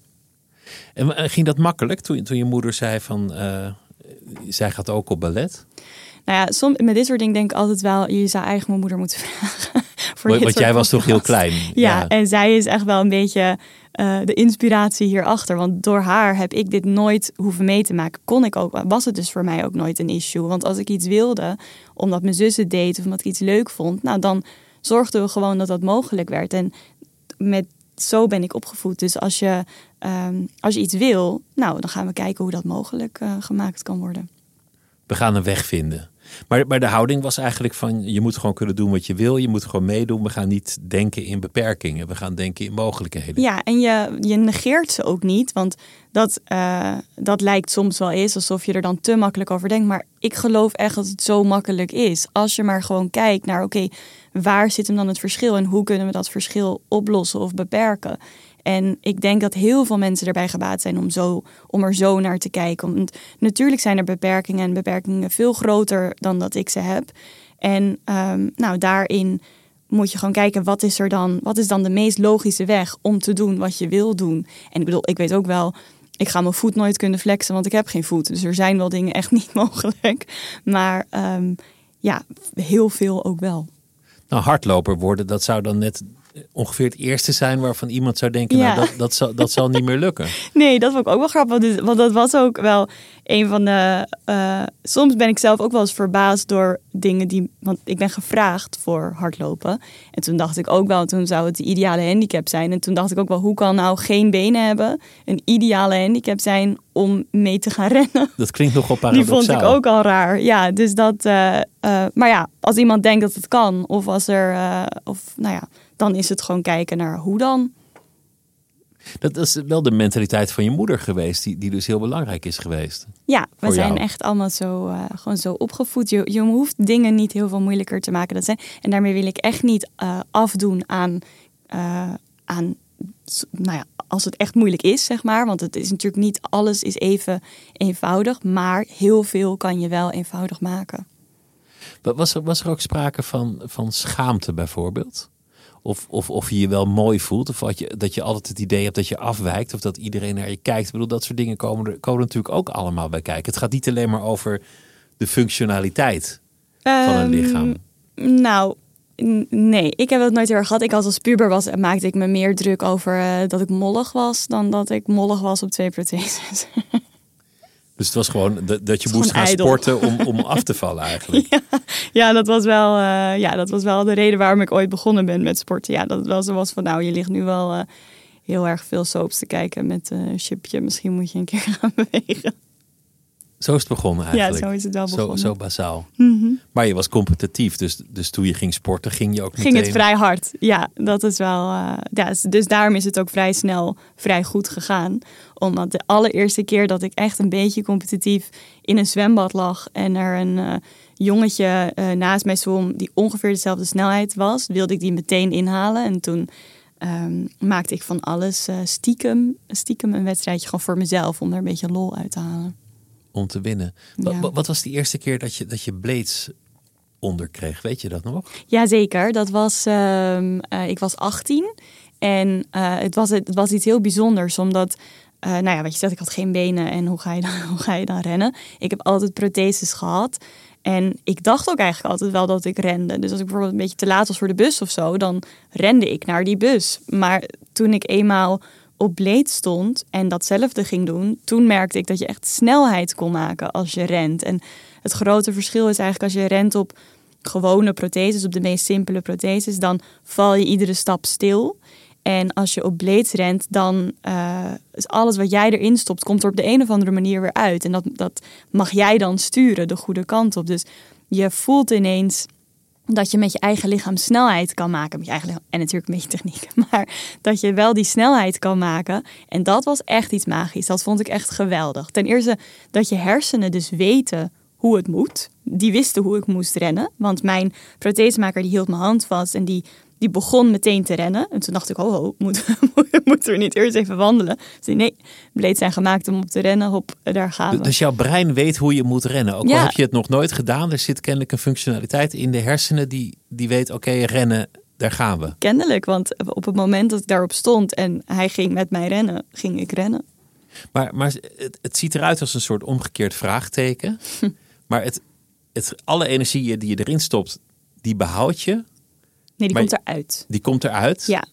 Speaker 1: En eh, ging dat makkelijk toen, toen je moeder zei van, eh, zij gaat ook op ballet?
Speaker 2: Nou ja, soms, met dit soort dingen denk ik altijd wel, je zou eigen mijn moeder moeten <laughs> vragen.
Speaker 1: Want, jij was toch heel klein?
Speaker 2: Ja, en zij is echt wel een beetje eh, de inspiratie hierachter. Want door haar heb ik dit nooit hoeven mee te maken. Kon ik ook, was het dus voor mij ook nooit een issue. Want als ik iets wilde, omdat mijn zus het deed of omdat ik iets leuk vond, nou dan zorgden we gewoon dat dat mogelijk werd. En met zo ben ik opgevoed. Dus als je, ehm, als je iets wil, nou dan gaan we kijken hoe dat mogelijk eh, gemaakt kan worden.
Speaker 1: We gaan een weg vinden. Maar, de houding was eigenlijk van, je moet gewoon kunnen doen wat je wil. Je moet gewoon meedoen. We gaan niet denken in beperkingen. We gaan denken in mogelijkheden.
Speaker 2: Ja, en je, je negeert ze ook niet. Want dat, eh, dat lijkt soms wel eens alsof je er dan te makkelijk over denkt. Maar ik geloof echt dat het zo makkelijk is. Als je maar gewoon kijkt naar, oké, waar zit hem dan het verschil? En hoe kunnen we dat verschil oplossen of beperken? En ik denk dat heel veel mensen erbij gebaat zijn om, zo, om er zo naar te kijken. Want natuurlijk zijn er beperkingen en beperkingen veel groter dan dat ik ze heb. En ehm, nou, daarin moet je gewoon kijken wat is er dan, wat is dan de meest logische weg om te doen wat je wil doen. En ik bedoel, ik weet ook wel, ik ga mijn voet nooit kunnen flexen, want ik heb geen voet. Dus er zijn wel dingen echt <laughs> niet mogelijk. Maar ehm, ja, heel veel ook wel.
Speaker 1: Nou, hardloper worden, dat zou dan net ongeveer het eerste zijn waarvan iemand zou denken,
Speaker 2: Ja.
Speaker 1: nou, dat, dat, zal, dat zal niet meer lukken. <laughs>
Speaker 2: Nee, dat vond ik ook wel grappig. Want dat was ook wel een van de. eh, soms ben ik zelf ook wel eens verbaasd door dingen die. Want ik ben gevraagd voor hardlopen. En toen dacht ik ook wel, toen zou het de ideale handicap zijn. En toen dacht ik ook wel, hoe kan nou geen benen hebben een ideale handicap zijn om mee te gaan <laughs> rennen?
Speaker 1: Dat klinkt nogal
Speaker 2: Die
Speaker 1: paradoxaal.
Speaker 2: vond ik ook al raar. Ja, dus dat. eh, eh, maar ja, als iemand denkt dat het kan, of als er. of nou ja, dan is het gewoon kijken naar hoe dan.
Speaker 1: Dat is wel de mentaliteit van je moeder geweest, die, die dus heel belangrijk is geweest.
Speaker 2: Ja, we zijn
Speaker 1: jou.
Speaker 2: echt allemaal zo, eh, gewoon zo opgevoed. Je, je hoeft dingen niet heel veel moeilijker te maken dan zijn. En daarmee wil ik echt niet eh, afdoen aan, eh, aan, nou ja, als het echt moeilijk is, zeg maar. Want het is natuurlijk niet alles is even eenvoudig. Maar heel veel kan je wel eenvoudig maken.
Speaker 1: Wa- Was er, was er ook sprake van, van schaamte bijvoorbeeld? Of, of, of je je wel mooi voelt? Of had je, dat je altijd het idee hebt dat je afwijkt? Of dat iedereen naar je kijkt? Ik bedoel, dat soort dingen komen er, komen er natuurlijk ook allemaal bij kijken. Het gaat niet alleen maar over de functionaliteit van een
Speaker 2: Ehm,
Speaker 1: lichaam.
Speaker 2: Nou, nee, ik heb dat nooit heel erg gehad. Ik als als puber was, maakte ik me meer druk over eh, dat ik mollig was... dan dat ik mollig was op twee protheses. <laughs>
Speaker 1: Dus het was gewoon dat, dat je moest gaan
Speaker 2: ijdel.
Speaker 1: sporten om, om <laughs> af te vallen eigenlijk.
Speaker 2: Ja, dat was, wel, eh, ja, dat was wel de reden waarom ik ooit begonnen ben met sporten. Ja, dat zo was van, nou, je ligt nu wel eh, heel erg veel soaps te kijken met eh, een chipje. Misschien moet je een keer <laughs> gaan bewegen.
Speaker 1: Zo is het begonnen eigenlijk.
Speaker 2: Ja, zo is het wel
Speaker 1: Zo,
Speaker 2: begonnen.
Speaker 1: zo basaal.
Speaker 2: Mhm.
Speaker 1: Maar je was competitief, dus, dus toen je ging sporten ging je ook
Speaker 2: Ging
Speaker 1: meteen...
Speaker 2: het vrij hard. Ja, dat is wel. eh, ja, dus- daarom is het ook vrij snel vrij goed gegaan. Omdat de allereerste keer dat ik echt een beetje competitief in een zwembad lag en er een eh, jongetje eh, naast mij zwom die ongeveer dezelfde snelheid was, wilde ik die meteen inhalen. En toen ehm, maakte ik van alles stiekem, stiekem een wedstrijdje gewoon voor mezelf om er een beetje lol uit te halen.
Speaker 1: Om te winnen. Wa-
Speaker 2: Ja.
Speaker 1: wa- Wat, was die eerste keer dat je, dat je Blades onder kreeg. Weet je dat nog?
Speaker 2: Jazeker, dat was, ehm, eh, ik was 18 en eh, het, was, het was iets heel bijzonders, omdat, eh, nou ja, wat je zegt, ik had geen benen en hoe ga, je dan, <laughs> hoe ga je dan rennen? Ik heb altijd protheses gehad en ik dacht ook eigenlijk altijd wel dat ik rende. Dus als ik bijvoorbeeld een beetje te laat was voor de bus of zo, dan rende ik naar die bus. Maar toen ik eenmaal op bleed stond en datzelfde ging doen, toen merkte ik dat je echt snelheid kon maken als je rent. En het grote verschil is eigenlijk als je rent op gewone protheses, op de meest simpele protheses, dan val je iedere stap stil. En als je op blades rent, dan uh, is alles wat jij erin stopt, komt er op de een of andere manier weer uit. En dat, dat mag jij dan sturen de goede kant op. Dus je voelt ineens dat je met je eigen lichaam snelheid kan maken. Met je eigen en natuurlijk met je techniek. <laughs> Maar dat je wel die snelheid kan maken. En dat was echt iets magisch. Dat vond ik echt geweldig. Ten eerste dat je hersenen dus weten hoe het moet. Die wisten hoe ik moest rennen. Want mijn prothesemaker die hield mijn hand vast en die, die begon meteen te rennen. En toen dacht ik, oh, ho, moet, <laughs> moeten we niet eerst even wandelen? Dus nee, bleed zijn gemaakt om op te rennen. Hop, daar gaan we.
Speaker 1: Dus jouw brein weet hoe je moet rennen. Ook al heb je het nog nooit gedaan. Er zit kennelijk een functionaliteit in de hersenen die, die weet, oké, rennen, daar gaan we.
Speaker 2: Kennelijk, want op het moment dat ik daarop stond en hij ging met mij rennen, ging ik rennen.
Speaker 1: Maar, maar het, het ziet eruit als een soort omgekeerd vraagteken. <laughs> Maar het, het, alle energie die je erin stopt, die behoud je.
Speaker 2: Nee, die
Speaker 1: maar
Speaker 2: komt eruit.
Speaker 1: Die komt eruit?
Speaker 2: Ja.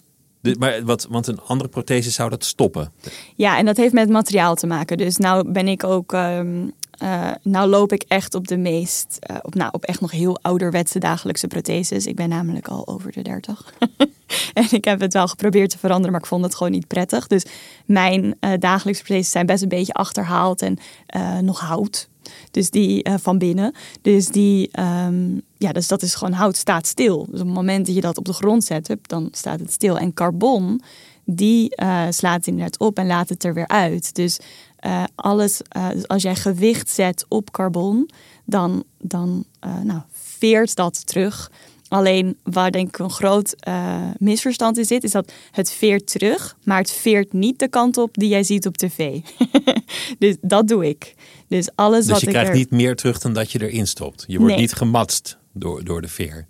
Speaker 1: De, maar wat, want een andere prothese zou dat stoppen.
Speaker 2: Ja, en dat heeft met materiaal te maken. Dus nou ben ik ook. Um, uh, nou loop ik echt op de meest. Uh, op, nou, op echt nog heel ouderwetse dagelijkse protheses. Ik ben namelijk al over de 30. <laughs> en ik heb het wel geprobeerd te veranderen, maar ik vond het gewoon niet prettig. Dus mijn uh, dagelijkse protheses zijn best een beetje achterhaald en nog hout. Dus die van binnen. Dus die, um, ja, dus dat is gewoon hout staat stil. Dus op het moment dat je dat op de grond zet, dan staat het stil. En carbon, die slaat inderdaad op en laat het er weer uit. Dus uh, alles, dus als jij gewicht zet op carbon, dan, dan nou, veert dat terug. Alleen waar denk ik een groot misverstand in zit, is dat het veert terug, maar het veert niet de kant op die jij ziet op tv. <laughs> dus dat doe ik. Dus alles
Speaker 1: dus
Speaker 2: wat
Speaker 1: je
Speaker 2: ik
Speaker 1: krijgt
Speaker 2: er...
Speaker 1: niet meer terug dan dat je erin stopt. Je wordt
Speaker 2: Nee.
Speaker 1: niet gematst door, door de veer.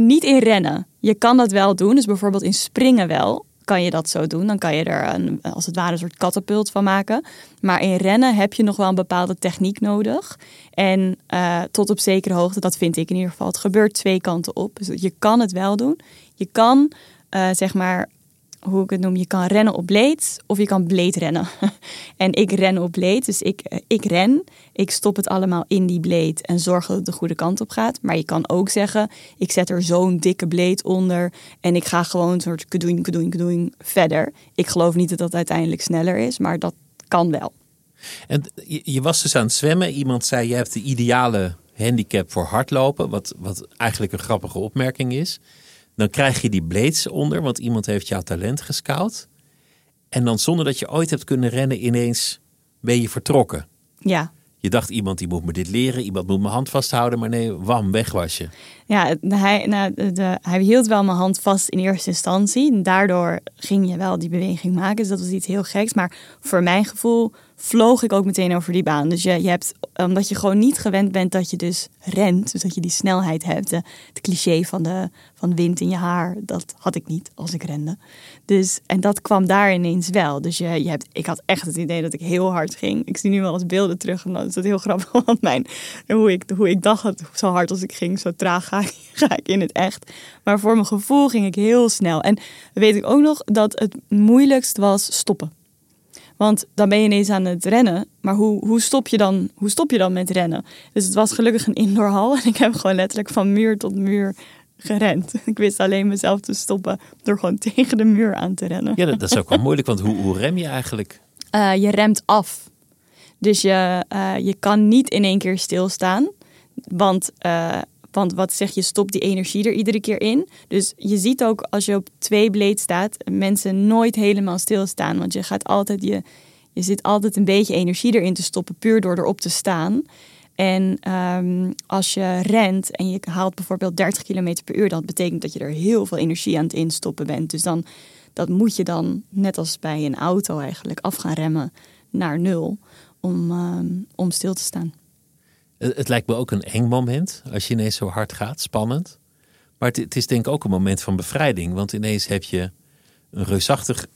Speaker 2: Niet in rennen. Je kan dat wel doen. Dus bijvoorbeeld in springen wel kan je dat zo doen. Dan kan je er een, als het ware een soort katapult van maken. Maar in rennen heb je nog wel een bepaalde techniek nodig. En uh, tot op zekere hoogte, dat vind ik in ieder geval, het gebeurt twee kanten op. Dus je kan het wel doen. Je kan, uh, zeg maar, hoe ik het noem, je kan rennen op bleed of je kan bleed rennen. <laughs> en ik ren op bleed, dus ik, ik ren. Ik stop het allemaal in die bleed en zorg dat het de goede kant op gaat. Maar je kan ook zeggen, ik zet er zo'n dikke bleed onder en ik ga gewoon een soort kadoen, kadoen, kadoen verder. Ik geloof niet dat dat uiteindelijk sneller is, maar dat kan wel.
Speaker 1: En je, je was dus aan het zwemmen. Iemand zei, je hebt de ideale handicap voor hardlopen. Wat, wat eigenlijk een grappige opmerking is. Dan krijg je die blades onder, want iemand heeft jouw talent gescout. En dan zonder dat je ooit hebt kunnen rennen, ineens ben je vertrokken.
Speaker 2: Ja.
Speaker 1: Je dacht, iemand die moet me dit leren, iemand moet mijn hand vasthouden, maar nee, wam, weg was je.
Speaker 2: Ja, hij, nou, de, hij hield wel mijn hand vast in eerste instantie. En daardoor ging je wel die beweging maken. Dus dat was iets heel geks. Maar voor mijn gevoel vloog ik ook meteen over die baan. Dus je, je hebt, omdat je gewoon niet gewend bent dat je dus rent, dus dat je die snelheid hebt. De, het cliché van de van wind in je haar, dat had ik niet als ik rende. Dus, en dat kwam daar ineens wel. Dus je, je hebt, ik had echt het idee dat ik heel hard ging. Ik zie nu wel eens beelden terug en dan is dat heel grappig. <laughs> Want mijn, hoe, ik, hoe ik dacht, zo hard als ik ging, zo traag ga <laughs> ga ik in het echt. Maar voor mijn gevoel ging ik heel snel. En weet ik ook nog dat het moeilijkst was stoppen. Want dan ben je ineens aan het rennen. Maar hoe, hoe, stop je dan, hoe stop je dan met rennen? Dus het was gelukkig een indoorhal. En ik heb gewoon letterlijk van muur tot muur gerend. <laughs> Ik wist alleen mezelf te stoppen door gewoon <laughs> tegen de muur aan te rennen.
Speaker 1: Ja, dat, dat is ook wel moeilijk. Want hoe, hoe rem je eigenlijk?
Speaker 2: Uh, je remt af. Dus je, uh, je kan niet in één keer stilstaan. Want, uh, want wat zeg je, stopt die energie er iedere keer in. Dus je ziet ook als je op twee bleed staat, mensen nooit helemaal stilstaan. Want je gaat altijd, je, je zit altijd een beetje energie erin te stoppen, puur door erop te staan. En um, als je rent en je haalt bijvoorbeeld 30 km per uur, dat betekent dat je er heel veel energie aan het instoppen bent. Dus dan dat moet je dan, net als bij een auto eigenlijk, af gaan remmen naar nul om, um, om stil te staan.
Speaker 1: Het, lijkt me ook een eng moment als je ineens zo hard gaat, spannend. Maar het, is denk ik ook een moment van bevrijding. Want ineens heb je een reusachtig,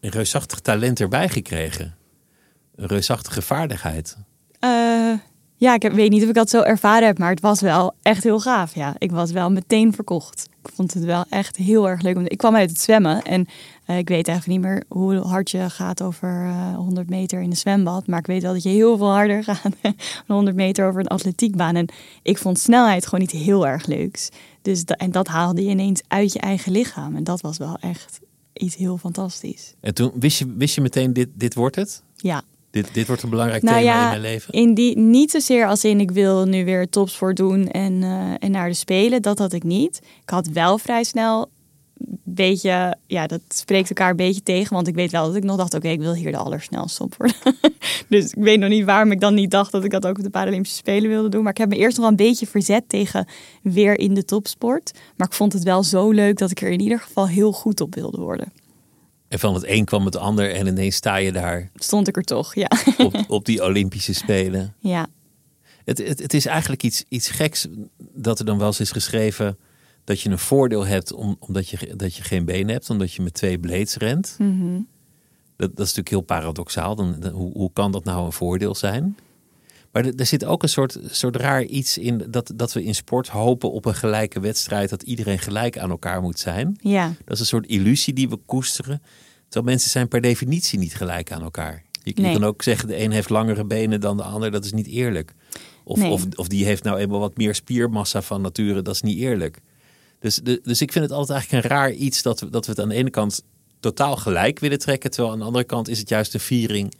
Speaker 1: een reusachtig talent erbij gekregen. Een reusachtige vaardigheid.
Speaker 2: Eh, ja, ik weet niet of ik dat zo ervaren heb, maar het was wel echt heel gaaf. Ja, ik was wel meteen verkocht. Ik vond het wel echt heel erg leuk. Ik kwam uit het zwemmen en eh, ik weet eigenlijk niet meer hoe hard je gaat over uh, 100 meter in een zwembad. Maar ik weet wel dat je heel veel harder <laughs> gaat dan 100 meter over een atletiekbaan. En ik vond snelheid gewoon niet heel erg leuks. Dus en dat haalde je ineens uit je eigen lichaam. En dat was wel echt iets heel fantastisch.
Speaker 1: En toen wist je, wist je meteen, dit, dit wordt het?
Speaker 2: Ja,
Speaker 1: dit, dit wordt een belangrijk
Speaker 2: nou
Speaker 1: thema
Speaker 2: ja,
Speaker 1: in mijn leven.
Speaker 2: In die, niet zozeer als in ik wil nu weer topsport doen en, uh, en naar de Spelen. Dat had ik niet. Ik had wel vrij snel een beetje, ja, dat spreekt elkaar een beetje tegen. Want ik weet wel dat ik nog dacht, oké, ik wil hier de allersnelste op worden. <laughs> dus ik weet nog niet waarom ik dan niet dacht dat ik dat ook op de Paralympische Spelen wilde doen. Maar ik heb me eerst nog wel een beetje verzet tegen weer in de topsport. Maar ik vond het wel zo leuk dat ik er in ieder geval heel goed op wilde worden.
Speaker 1: En van het een kwam het ander en ineens sta je daar.
Speaker 2: Stond ik er toch, ja.
Speaker 1: Op, op die Olympische Spelen. <laughs>
Speaker 2: Ja.
Speaker 1: Het, het, het is eigenlijk iets, iets geks dat er dan wel eens is geschreven dat je een voordeel hebt om, omdat je, dat je geen benen hebt, omdat je met twee blades rent.
Speaker 2: Mhm.
Speaker 1: dat, dat is natuurlijk heel paradoxaal. Dan, dan- hoe, hoe kan dat nou een voordeel zijn? Maar er, er zit ook een soort, soort raar iets in dat, dat we in sport hopen op een gelijke wedstrijd, dat iedereen gelijk aan elkaar moet zijn.
Speaker 2: Ja,
Speaker 1: Dat is een soort illusie die we koesteren. Terwijl mensen zijn per definitie niet gelijk aan elkaar. Je, je
Speaker 2: Nee.
Speaker 1: kan ook zeggen, de een heeft langere benen dan de ander. Dat is niet eerlijk. Of,
Speaker 2: Nee.
Speaker 1: of, of die heeft nou eenmaal wat meer spiermassa van nature. Dat is niet eerlijk. Dus, de, dus ik vind het altijd eigenlijk een raar iets dat we, dat we het aan de ene kant totaal gelijk willen trekken. Terwijl aan de andere kant is het juist de viering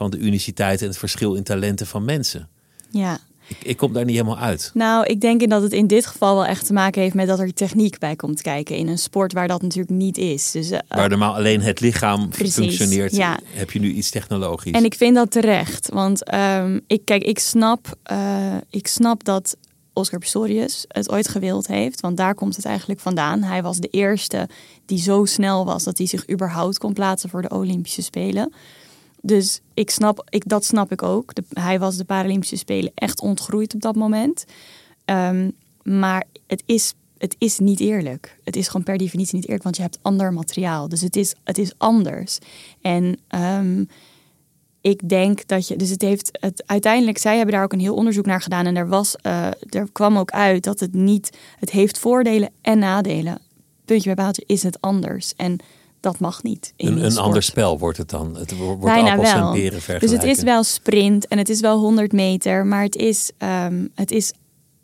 Speaker 1: van de uniciteit en het verschil in talenten van mensen.
Speaker 2: ja.
Speaker 1: Ik, ik kom daar niet helemaal uit.
Speaker 2: Nou, ik denk dat het in dit geval wel echt te maken heeft met dat er techniek bij komt kijken. In een sport waar dat natuurlijk niet is. Dus, eh,
Speaker 1: Waar normaal alleen het lichaam
Speaker 2: Precies,
Speaker 1: functioneert,
Speaker 2: ja.
Speaker 1: heb je nu iets technologisch.
Speaker 2: En ik vind dat terecht. Want ehm, ik, kijk, ik snap, eh, ik snap dat Oscar Pistorius het ooit gewild heeft. Want daar komt het eigenlijk vandaan. Hij was de eerste die zo snel was dat hij zich überhaupt kon plaatsen voor de Olympische Spelen. Dus ik snap, ik, dat snap ik ook. Hij was de Paralympische Spelen echt ontgroeid op dat moment. Ehm, maar het is, het is niet eerlijk. Het is gewoon per definitie niet eerlijk, want je hebt ander materiaal. Dus het is, het is anders. En ehm, ik denk dat je. Dus het heeft het uiteindelijk. Zij hebben daar ook een heel onderzoek naar gedaan. En er, was, eh, er kwam ook uit dat het niet. Het heeft voordelen en nadelen. Puntje bij paaltje is het anders. En dat mag niet. in
Speaker 1: Een, ander spel wordt het dan. Het wo- wordt
Speaker 2: Bijna
Speaker 1: appels
Speaker 2: wel.
Speaker 1: en peren
Speaker 2: Dus het is wel sprint en het is wel 100 meter, maar het is, ehm, het is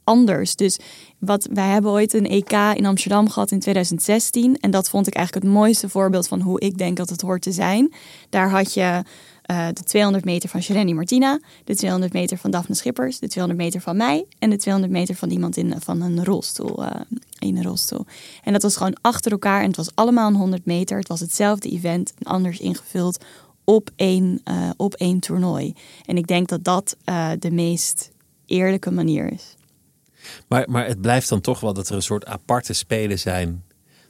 Speaker 2: anders. Dus wat, wij hebben ooit een EK in Amsterdam gehad in 2016. En dat vond ik eigenlijk het mooiste voorbeeld van hoe ik denk dat het hoort te zijn. Daar had je eh, de 200 meter van Shereni Martina, de 200 meter van Daphne Schippers, de 200 meter van mij en de 200 meter van iemand in van een rolstoel. eh, in een rolstoel. En dat was gewoon achter elkaar en het was allemaal een 100 meter. Het was hetzelfde event, anders ingevuld op één, eh, op één toernooi. En ik denk dat dat de meest eerlijke manier is.
Speaker 1: Maar, maar het blijft dan toch wel dat er een soort aparte spelen zijn.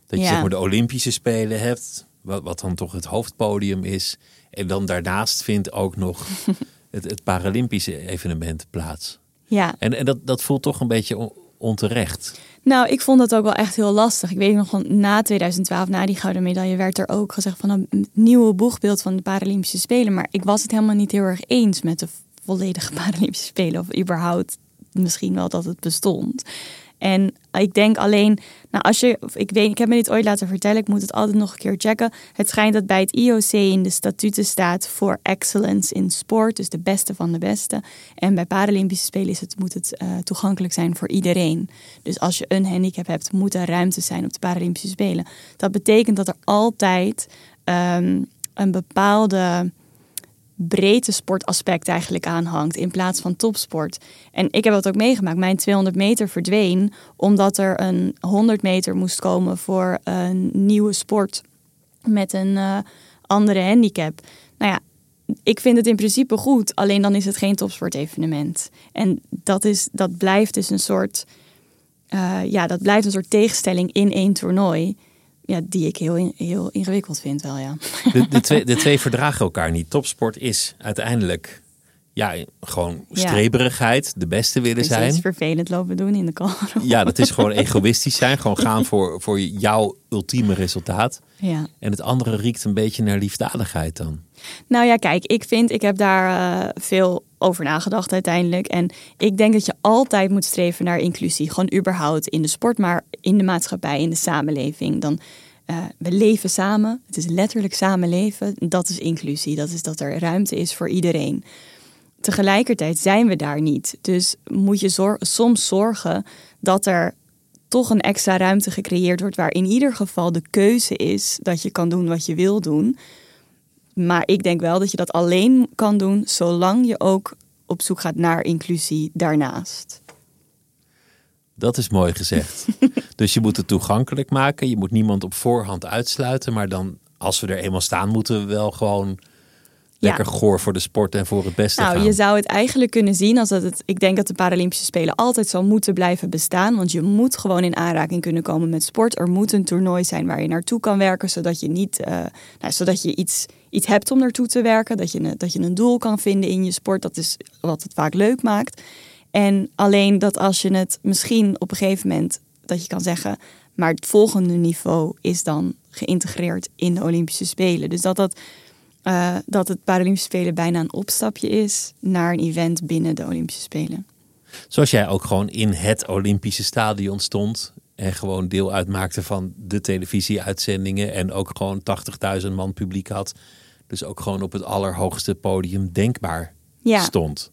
Speaker 1: Dat je
Speaker 2: Ja.
Speaker 1: zeg maar de Olympische Spelen hebt, wat, wat dan toch het hoofdpodium is. En dan daarnaast vindt ook nog <laughs> het, het Paralympische evenement plaats.
Speaker 2: Ja,
Speaker 1: En, en dat, dat voelt toch een beetje on- onterecht.
Speaker 2: nou, ik vond dat ook wel echt heel lastig. Ik weet nog van na 2012, na die gouden medaille, werd er ook gezegd van een nieuwe boegbeeld van de Paralympische Spelen. Maar ik was het helemaal niet heel erg eens met de volledige <laughs> Paralympische Spelen. Of überhaupt misschien wel dat het bestond. En ik denk alleen, nou als je, ik weet, ik heb me dit ooit laten vertellen, ik moet het altijd nog een keer checken. Het schijnt dat bij het IOC in de statuten staat voor excellence in sport, dus de beste van de beste. En bij Paralympische Spelen is het, moet het eh, toegankelijk zijn voor iedereen. Dus als je een handicap hebt, moet er ruimte zijn op de Paralympische Spelen. Dat betekent dat er altijd ehm, een bepaalde breedte sportaspect eigenlijk aanhangt in plaats van topsport. En ik heb dat ook meegemaakt. Mijn 200 meter verdween omdat er een 100 meter moest komen voor een nieuwe sport met een eh, andere handicap. Nou ja, ik vind het in principe goed, alleen dan is het geen topsportevenement. En dat, is, dat blijft dus een soort, eh, ja, dat blijft een soort tegenstelling in één toernooi. Ja, die ik heel, heel ingewikkeld vind wel, ja. <laughs>
Speaker 1: De, de, twee, de twee verdragen elkaar niet. Topsport is uiteindelijk ja, gewoon
Speaker 2: Ja.
Speaker 1: streberigheid, de beste willen
Speaker 2: Precies,
Speaker 1: zijn.
Speaker 2: vervelend lopen doen in de car. <laughs>
Speaker 1: Ja, dat is gewoon <laughs> egoïstisch zijn. Gewoon gaan voor, voor jouw ultieme resultaat.
Speaker 2: Ja.
Speaker 1: En het andere riekt een beetje naar liefdadigheid dan.
Speaker 2: Nou ja, kijk, ik vind, ik heb daar eh, veel over nagedacht uiteindelijk. En ik denk dat je altijd moet streven naar inclusie. Gewoon überhaupt in de sport, maar in de maatschappij, in de samenleving. Dan, eh, we leven samen. Het is letterlijk samenleven. Dat is inclusie. Dat is dat er ruimte is voor iedereen. Tegelijkertijd zijn we daar niet. Dus moet je soms zorgen dat er toch een extra ruimte gecreëerd wordt waar in ieder geval de keuze is dat je kan doen wat je wil doen. Maar ik denk wel dat je dat alleen kan doen zolang je ook op zoek gaat naar inclusie daarnaast.
Speaker 1: Dat is mooi gezegd. <laughs> dus je moet het toegankelijk maken. Je moet niemand op voorhand uitsluiten. Maar dan, als we er eenmaal staan, moeten we wel gewoon lekker goor voor de sport en voor het beste
Speaker 2: Nou,
Speaker 1: gaan.
Speaker 2: je zou het eigenlijk kunnen zien als dat het. Ik denk dat de Paralympische Spelen altijd zal moeten blijven bestaan. Want je moet gewoon in aanraking kunnen komen met sport. Er moet een toernooi zijn waar je naartoe kan werken, zodat je niet, eh, nou, zodat je iets, iets hebt om naartoe te werken. Dat je, een- dat je een doel kan vinden in je sport. Dat is wat het vaak leuk maakt. En alleen dat als je het misschien op een gegeven moment dat je kan zeggen, maar het volgende niveau is dan geïntegreerd in de Olympische Spelen. Dus dat dat eh, dat het Paralympische Spelen bijna een opstapje is naar een event binnen de Olympische Spelen.
Speaker 1: Zoals jij ook gewoon in het Olympische Stadion stond. En gewoon deel uitmaakte van de televisieuitzendingen. En ook gewoon 80.000 man publiek had. Dus ook gewoon op het allerhoogste podium denkbaar
Speaker 2: Ja,
Speaker 1: stond.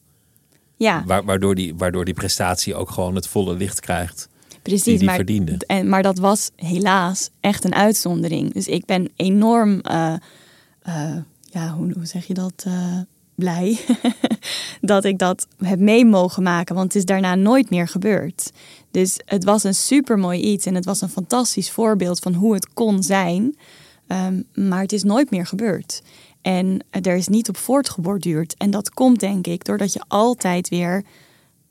Speaker 2: ja
Speaker 1: Wa- waardoor, die, waardoor die prestatie ook gewoon het volle licht krijgt.
Speaker 2: precies.
Speaker 1: die die
Speaker 2: maar,
Speaker 1: verdiende.
Speaker 2: En, maar dat was helaas echt een uitzondering. Dus ik ben enorm, eh, eh, ja, hoe, zeg je dat? eh, blij <laughs> dat ik dat heb mee mogen maken, want het is daarna nooit meer gebeurd. Dus het was een supermooi iets en het was een fantastisch voorbeeld van hoe het kon zijn, Ehm, maar het is nooit meer gebeurd. En er is niet op voortgeborduurd. En dat komt denk ik doordat je altijd weer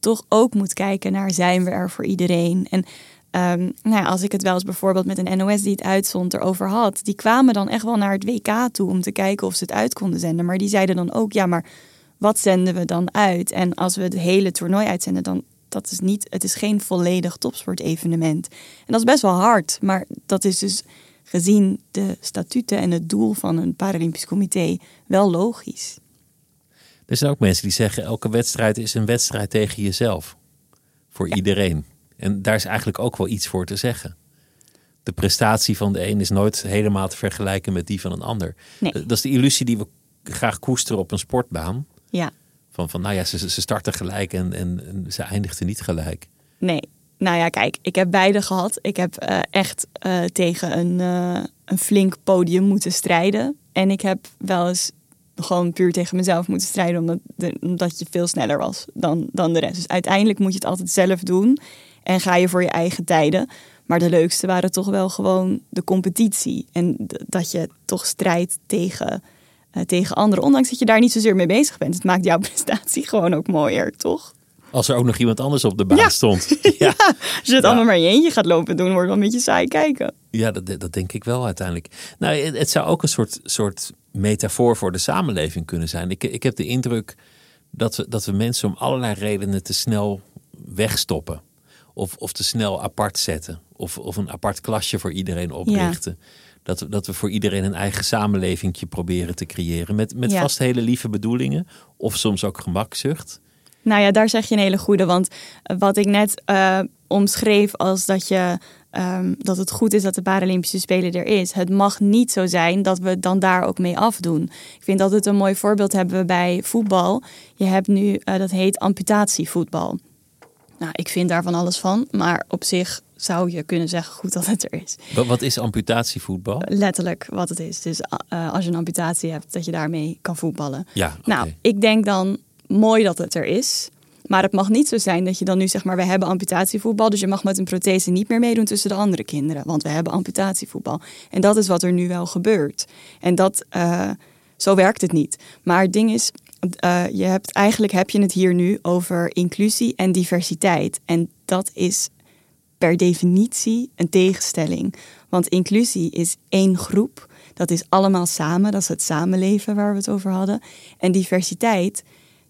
Speaker 2: toch ook moet kijken naar zijn we er voor iedereen. En ehm, nou ja, als ik het wel eens bijvoorbeeld met een NOS die het uitzond erover had, die kwamen dan echt wel naar het WK toe om te kijken of ze het uit konden zenden. Maar die zeiden dan ook, ja, maar wat zenden we dan uit? En als we het hele toernooi uitzenden, dan dat is niet, het is geen volledig topsportevenement. En dat is best wel hard, maar dat is dus gezien de statuten en het doel van een Paralympisch comité wel logisch.
Speaker 1: Er zijn ook mensen die zeggen: elke wedstrijd is een wedstrijd tegen jezelf. Voor iedereen. En daar is eigenlijk ook wel iets voor te zeggen. De prestatie van de een is nooit helemaal te vergelijken met die van een ander.
Speaker 2: Nee.
Speaker 1: Dat is de illusie die we graag koesteren op een sportbaan.
Speaker 2: Ja,
Speaker 1: Van, van nou ja, ze, ze starten gelijk en, en, en ze eindigden niet gelijk.
Speaker 2: Nee. Nou ja, kijk, ik heb beide gehad. Ik heb eh, echt eh, tegen een, eh, een flink podium moeten strijden. En ik heb wel eens gewoon puur tegen mezelf moeten strijden, omdat, de, omdat je veel sneller was dan, dan de rest. Dus uiteindelijk moet je het altijd zelf doen en ga je voor je eigen tijden. Maar de leukste waren toch wel gewoon de competitie. En dat je toch strijdt tegen, eh, tegen anderen. Ondanks dat je daar niet zozeer mee bezig bent. Het maakt jouw <laughs> prestatie gewoon ook mooier, toch?
Speaker 1: Als er ook nog iemand anders op de baan
Speaker 2: Ja.
Speaker 1: stond. <laughs> ja,
Speaker 2: Als je het allemaal maar in je eentje gaat lopen doen, wordt het wel een beetje saai kijken.
Speaker 1: ja dat, dat denk ik wel uiteindelijk. Nou, het, het zou ook een soort, soort metafoor voor de samenleving kunnen zijn. Ik, ik heb de indruk dat we, dat we mensen om allerlei redenen te snel wegstoppen. Of, of te snel apart zetten. Of, of een apart klasje voor iedereen oprichten. Dat, we, dat we voor iedereen een eigen samenlevingje proberen te creëren. Met, met
Speaker 2: Ja.
Speaker 1: vast hele lieve bedoelingen. Of soms ook gemakzucht.
Speaker 2: Nou ja, daar zeg je een hele goede. Want wat ik net eh, omschreef als dat, je, ehm, dat het goed is dat de Paralympische Spelen er is. Het mag niet zo zijn dat we het dan daar ook mee afdoen. Ik vind dat het een mooi voorbeeld hebben we bij voetbal. Je hebt nu, eh, dat heet amputatievoetbal. Nou, ik vind daar van alles van. Maar op zich zou je kunnen zeggen goed dat het er is.
Speaker 1: Wat, is amputatievoetbal?
Speaker 2: Letterlijk wat het is. Dus eh, als je een amputatie hebt, dat je daarmee kan voetballen.
Speaker 1: Ja.
Speaker 2: Nou, ik denk dan mooi dat het er is. Maar het mag niet zo zijn dat je dan nu zeg maar, we hebben amputatievoetbal, dus je mag met een prothese niet meer meedoen tussen de andere kinderen, want we hebben amputatievoetbal. En dat is wat er nu wel gebeurt. En dat, eh, zo werkt het niet. Maar het ding is, eh, je hebt, eigenlijk heb je het hier nu over inclusie en diversiteit. En dat is per definitie een tegenstelling. Want inclusie is één groep. Dat is allemaal samen. Dat is het samenleven waar we het over hadden. En diversiteit,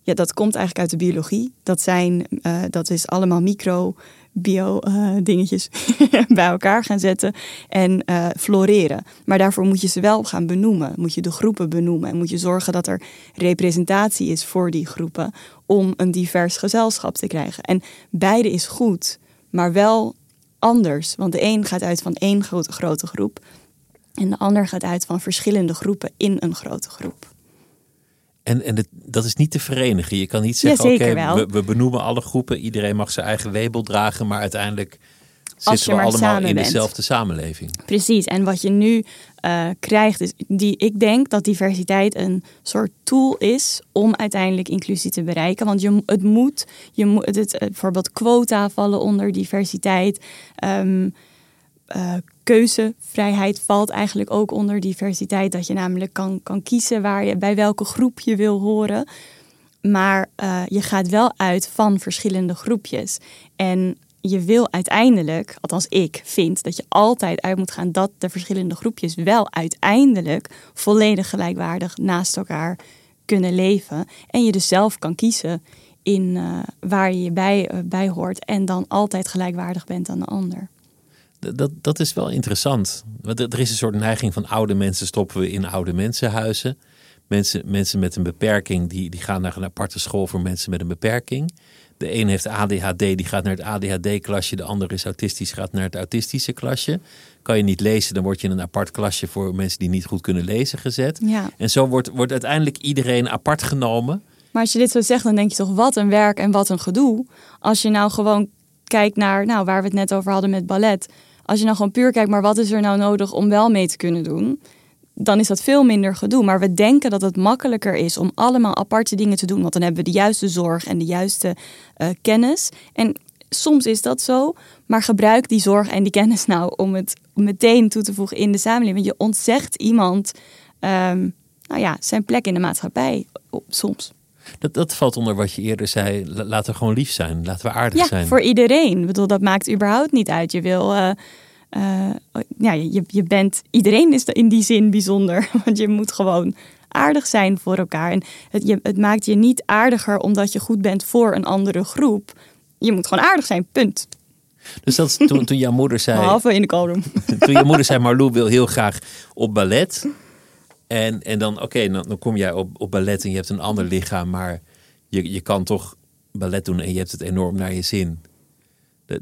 Speaker 2: Ja, dat komt eigenlijk uit de biologie. Dat, zijn, uh, dat is allemaal micro bio uh, dingetjes <laughs> bij elkaar gaan zetten en uh, floreren. Maar daarvoor moet je ze wel gaan benoemen. Moet je de groepen benoemen en moet je zorgen dat er representatie is voor die groepen om een divers gezelschap te krijgen. En beide is goed, maar wel anders. Want de een gaat uit van één grote, grote groep en de ander gaat uit van verschillende groepen in een grote groep.
Speaker 1: En, en het, dat is niet te verenigen. Je kan niet zeggen, oké, okay, we, we, benoemen alle groepen. Iedereen mag zijn eigen label dragen. Maar uiteindelijk zitten we allemaal in bent. dezelfde samenleving.
Speaker 2: Precies. En wat je nu uh, krijgt, is die, ik denk dat diversiteit een soort tool is om uiteindelijk inclusie te bereiken. Want je, het moet, je moet het, bijvoorbeeld quota vallen onder diversiteit. Um, uh, keuzevrijheid valt eigenlijk ook onder diversiteit. Dat je namelijk kan, kan kiezen waar je, bij welke groep je wil horen. Maar uh, je gaat wel uit van verschillende groepjes. En je wil uiteindelijk, althans ik vind, dat je altijd uit moet gaan dat de verschillende groepjes wel uiteindelijk volledig gelijkwaardig naast elkaar kunnen leven. En je dus zelf kan kiezen in uh, waar je je bij, uh, bij hoort en dan altijd gelijkwaardig bent aan de ander
Speaker 1: dat, dat is wel interessant. Want er is een soort neiging van oude mensen stoppen we in oude mensenhuizen. Mensen, mensen met een beperking die, die gaan naar een aparte school voor mensen met een beperking. De een heeft ADHD, die gaat naar het ADHD-klasje. De ander is autistisch, gaat naar het autistische klasje. Kan je niet lezen, dan word je in een apart klasje voor mensen die niet goed kunnen lezen gezet.
Speaker 2: Ja.
Speaker 1: En zo wordt, wordt uiteindelijk iedereen apart genomen.
Speaker 2: Maar als je dit zo zegt, dan denk je toch wat een werk en wat een gedoe. Als je nou gewoon kijkt naar nou, waar we het net over hadden met ballet als je nou gewoon puur kijkt, maar wat is er nou nodig om wel mee te kunnen doen? Dan is dat veel minder gedoe. Maar we denken dat het makkelijker is om allemaal aparte dingen te doen. Want dan hebben we de juiste zorg en de juiste uh, kennis. En soms is dat zo. Maar gebruik die zorg en die kennis nou om het meteen toe te voegen in de samenleving. Je ontzegt iemand um, nou ja, zijn plek in de maatschappij. Soms.
Speaker 1: Dat, dat valt onder wat je eerder zei. Laten we gewoon lief zijn. Laten we aardig
Speaker 2: ja,
Speaker 1: zijn.
Speaker 2: Voor iedereen. Ik bedoel, dat maakt überhaupt niet uit. Je wil. Uh, uh, ja, je, je bent. Iedereen is in die zin bijzonder. <laughs> Want je moet gewoon aardig zijn voor elkaar. En het, je, het maakt je niet aardiger omdat je goed bent voor een andere groep. Je moet gewoon aardig zijn, punt.
Speaker 1: Dus dat is toen, toen jouw moeder zei. <laughs>
Speaker 2: Behalve in de koolroom.
Speaker 1: Toen je moeder zei: Marlou wil heel graag op ballet. En, en dan, oké, dan, dan, kom jij op, op ballet en je hebt een ander lichaam, maar je, je kan toch ballet doen en je hebt het enorm naar je zin.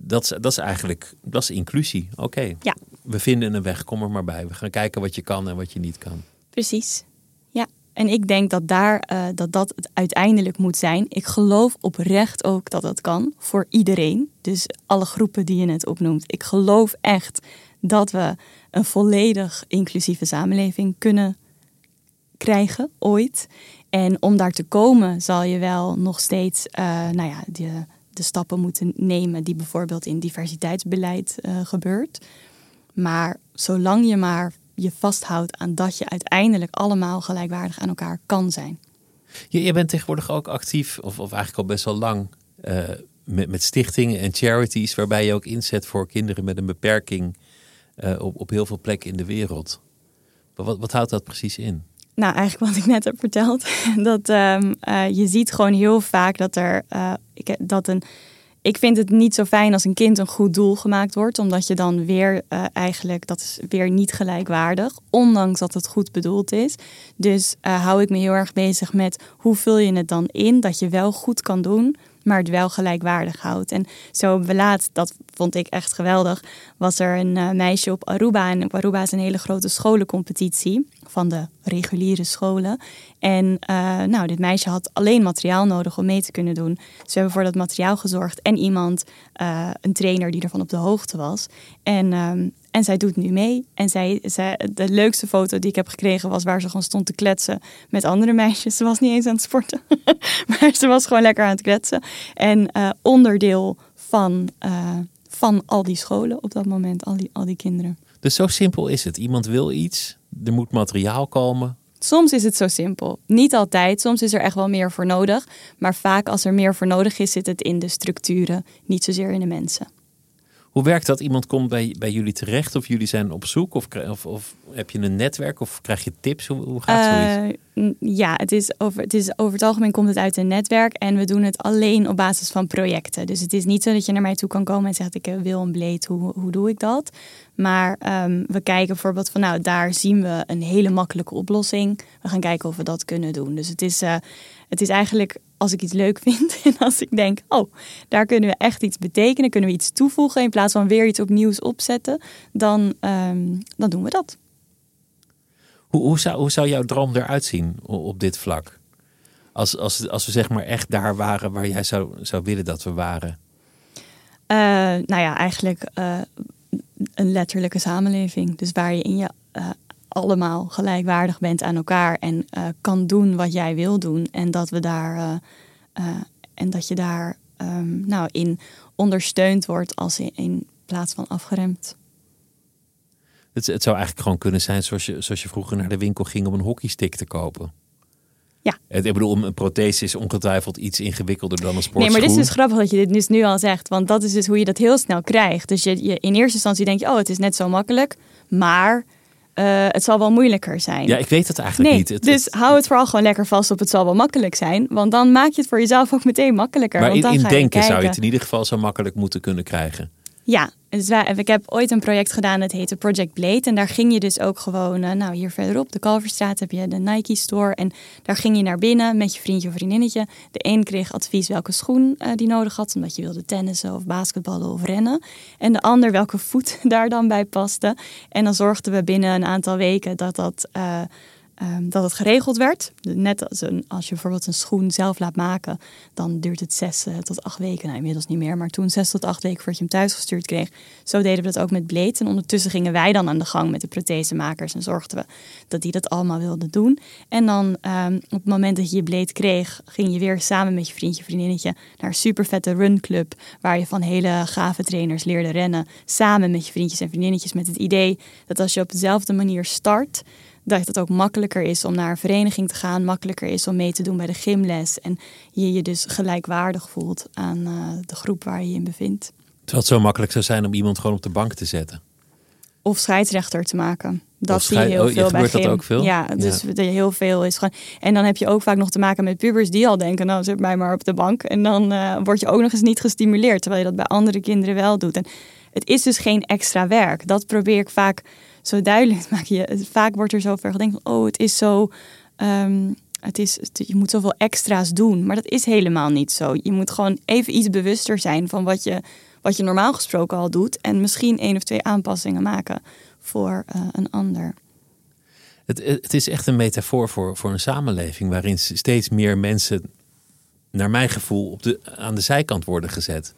Speaker 1: Dat is, dat is eigenlijk, dat is inclusie. Oké,
Speaker 2: ja.
Speaker 1: we vinden een weg, kom er maar bij. We gaan kijken wat je kan en wat je niet kan.
Speaker 2: Precies, ja. En ik denk dat daar, uh, dat, dat het uiteindelijk moet zijn. Ik geloof oprecht ook dat dat kan voor iedereen. Dus alle groepen die je net opnoemt. Ik geloof echt dat we een volledig inclusieve samenleving kunnen krijgen ooit. En om daar te komen zal je wel nog steeds uh, nou ja, de, de stappen moeten nemen die bijvoorbeeld in diversiteitsbeleid uh, gebeurt. Maar zolang je maar je vasthoudt aan dat je uiteindelijk allemaal gelijkwaardig aan elkaar kan zijn.
Speaker 1: Je, je bent tegenwoordig ook actief, of, of eigenlijk al best wel lang, uh, met, stichtingen en charities, waarbij je ook inzet voor kinderen met een beperking op, op heel veel plekken in de wereld. Wat, wat houdt dat precies in?
Speaker 2: Nou, eigenlijk wat ik net heb verteld. <laughs> Dat um, uh, je ziet gewoon heel vaak dat er uh, ik, dat een. Ik vind het niet zo fijn als een kind een goed doel gemaakt wordt, omdat je dan weer eigenlijk, dat is weer niet gelijkwaardig, ondanks dat het goed bedoeld is. Dus hou ik me heel erg bezig met hoe vul je het dan in, dat je wel goed kan doen, maar het wel gelijkwaardig houdt. En zo laatst, dat vond ik echt geweldig, was er een meisje op Aruba. En op Aruba is een hele grote scholencompetitie van de reguliere scholen. En uh, nou, dit meisje had alleen materiaal nodig om mee te kunnen doen. We hebben voor dat materiaal gezorgd en iemand, uh, een trainer die ervan op de hoogte was. En um, en zij doet nu mee. En zij, zij, de leukste foto die ik heb gekregen was waar ze gewoon stond te kletsen met andere meisjes. Ze was niet eens aan het sporten, <laughs> maar ze was gewoon lekker aan het kletsen. En uh, onderdeel van, van al die scholen op dat moment, al die, al die kinderen.
Speaker 1: Dus zo simpel is het. Iemand wil iets, er moet materiaal komen.
Speaker 2: Soms is het zo simpel. Niet altijd. Soms is er echt wel meer voor nodig. Maar vaak als er meer voor nodig is, zit het in de structuren, niet zozeer in de mensen.
Speaker 1: Hoe werkt dat? Iemand komt bij, bij jullie terecht of jullie zijn op zoek of, of, of, heb je een netwerk of krijg je tips? Hoe, hoe gaat zoiets?
Speaker 2: Uh, ja, het is, over, het is over het algemeen komt het uit een netwerk en we doen het alleen op basis van projecten. Dus het is niet zo dat je naar mij toe kan komen en zegt ik eh, wil een bleed, hoe, hoe doe ik dat? Maar um, we kijken bijvoorbeeld van nou, daar zien we een hele makkelijke oplossing. We gaan kijken of we dat kunnen doen. Dus het is, uh, het is eigenlijk als ik iets leuk vind <laughs> en als ik denk, oh, daar kunnen we echt iets betekenen, kunnen we iets toevoegen in plaats van weer iets opnieuws opzetten, dan, um, dan doen we dat.
Speaker 1: Hoe, hoe, zou, hoe zou jouw droom eruit zien op dit vlak? Als, als, als we zeg maar echt daar waren waar jij zou, zou willen dat we waren?
Speaker 2: Uh, nou ja, eigenlijk uh, een letterlijke samenleving. Dus waar je in je uh, allemaal gelijkwaardig bent aan elkaar en kan doen wat jij wil doen. En dat we daar en dat je daar um, nou, in ondersteund wordt als in, in plaats van afgeremd.
Speaker 1: Het, het, zou eigenlijk gewoon kunnen zijn zoals je, zoals je vroeger naar de winkel ging om een hockeystick te kopen.
Speaker 2: Ja.
Speaker 1: Ik bedoel, een prothese is ongetwijfeld iets ingewikkelder dan een sportschoen.
Speaker 2: Nee, maar dit is dus grappig dat je dit dus nu al zegt. Want dat is dus hoe je dat heel snel krijgt. Dus je, je in eerste instantie denk je, oh, het is net zo makkelijk. Maar uh, het zal wel moeilijker zijn.
Speaker 1: Ja, ik weet het eigenlijk
Speaker 2: nee,
Speaker 1: niet. Het,
Speaker 2: dus hou het vooral gewoon lekker vast op het zal wel makkelijk zijn. Want dan maak je het voor jezelf ook meteen makkelijker.
Speaker 1: Maar
Speaker 2: want
Speaker 1: in,
Speaker 2: dan
Speaker 1: in
Speaker 2: ga je
Speaker 1: denken zou je het in ieder geval zo makkelijk moeten kunnen krijgen.
Speaker 2: Ja, dus wij, ik heb ooit een project gedaan, dat heette Project Blade. En daar ging je dus ook gewoon, uh, nou hier verderop, de Kalverstraat, heb je de Nike Store. En daar ging je naar binnen met je vriendje of vriendinnetje. De een kreeg advies welke schoen uh, die nodig had, omdat je wilde tennissen of basketballen of rennen. En de ander welke voet <laughs> daar dan bij paste. En dan zorgden we binnen een aantal weken dat dat... Uh, Um, dat het geregeld werd. Net als, een, als je bijvoorbeeld een schoen zelf laat maken, dan duurt het zes uh, tot acht weken. Nou, inmiddels niet meer, maar toen zes tot acht weken voordat je hem thuis gestuurd kreeg. Zo deden we dat ook met Blades. En ondertussen gingen wij dan aan de gang met de prothesemakers en zorgden we dat die dat allemaal wilden doen. En dan um, op het moment dat je je Blade kreeg, ging je weer samen met je vriendje, vriendinnetje naar een super vette runclub, waar je van hele gave trainers leerde rennen. Samen met je vriendjes en vriendinnetjes met het idee dat als je op dezelfde manier start, dat het ook makkelijker is om naar een vereniging te gaan, makkelijker is om mee te doen bij de gymles en je je dus gelijkwaardig voelt aan uh, de groep waar je je in bevindt.
Speaker 1: Terwijl het zo makkelijk zou zijn om iemand gewoon op de bank te zetten.
Speaker 2: Of scheidsrechter te maken. Dat zie je heel
Speaker 1: oh,
Speaker 2: veel bij
Speaker 1: gebeurt dat
Speaker 2: gym.
Speaker 1: ook veel?
Speaker 2: Ja, dus er heel veel is gewoon. En dan heb je ook vaak nog te maken met pubers die al denken, nou zet mij maar op de bank. En dan uh, word je ook nog eens niet gestimuleerd, terwijl je dat bij andere kinderen wel doet. En het is dus geen extra werk. Dat probeer ik vaak zo duidelijk <laughs> maken. Je, vaak wordt er zo ver gedacht van, oh, het is zo... Um, het is, je moet zoveel extra's doen. Maar dat is helemaal niet zo. Je moet gewoon even iets bewuster zijn van wat je, wat je normaal gesproken al doet. En misschien één of twee aanpassingen maken voor uh, een ander.
Speaker 1: Het, het is echt een metafoor voor, voor een samenleving waarin steeds meer mensen, naar mijn gevoel, op de, aan de zijkant worden gezet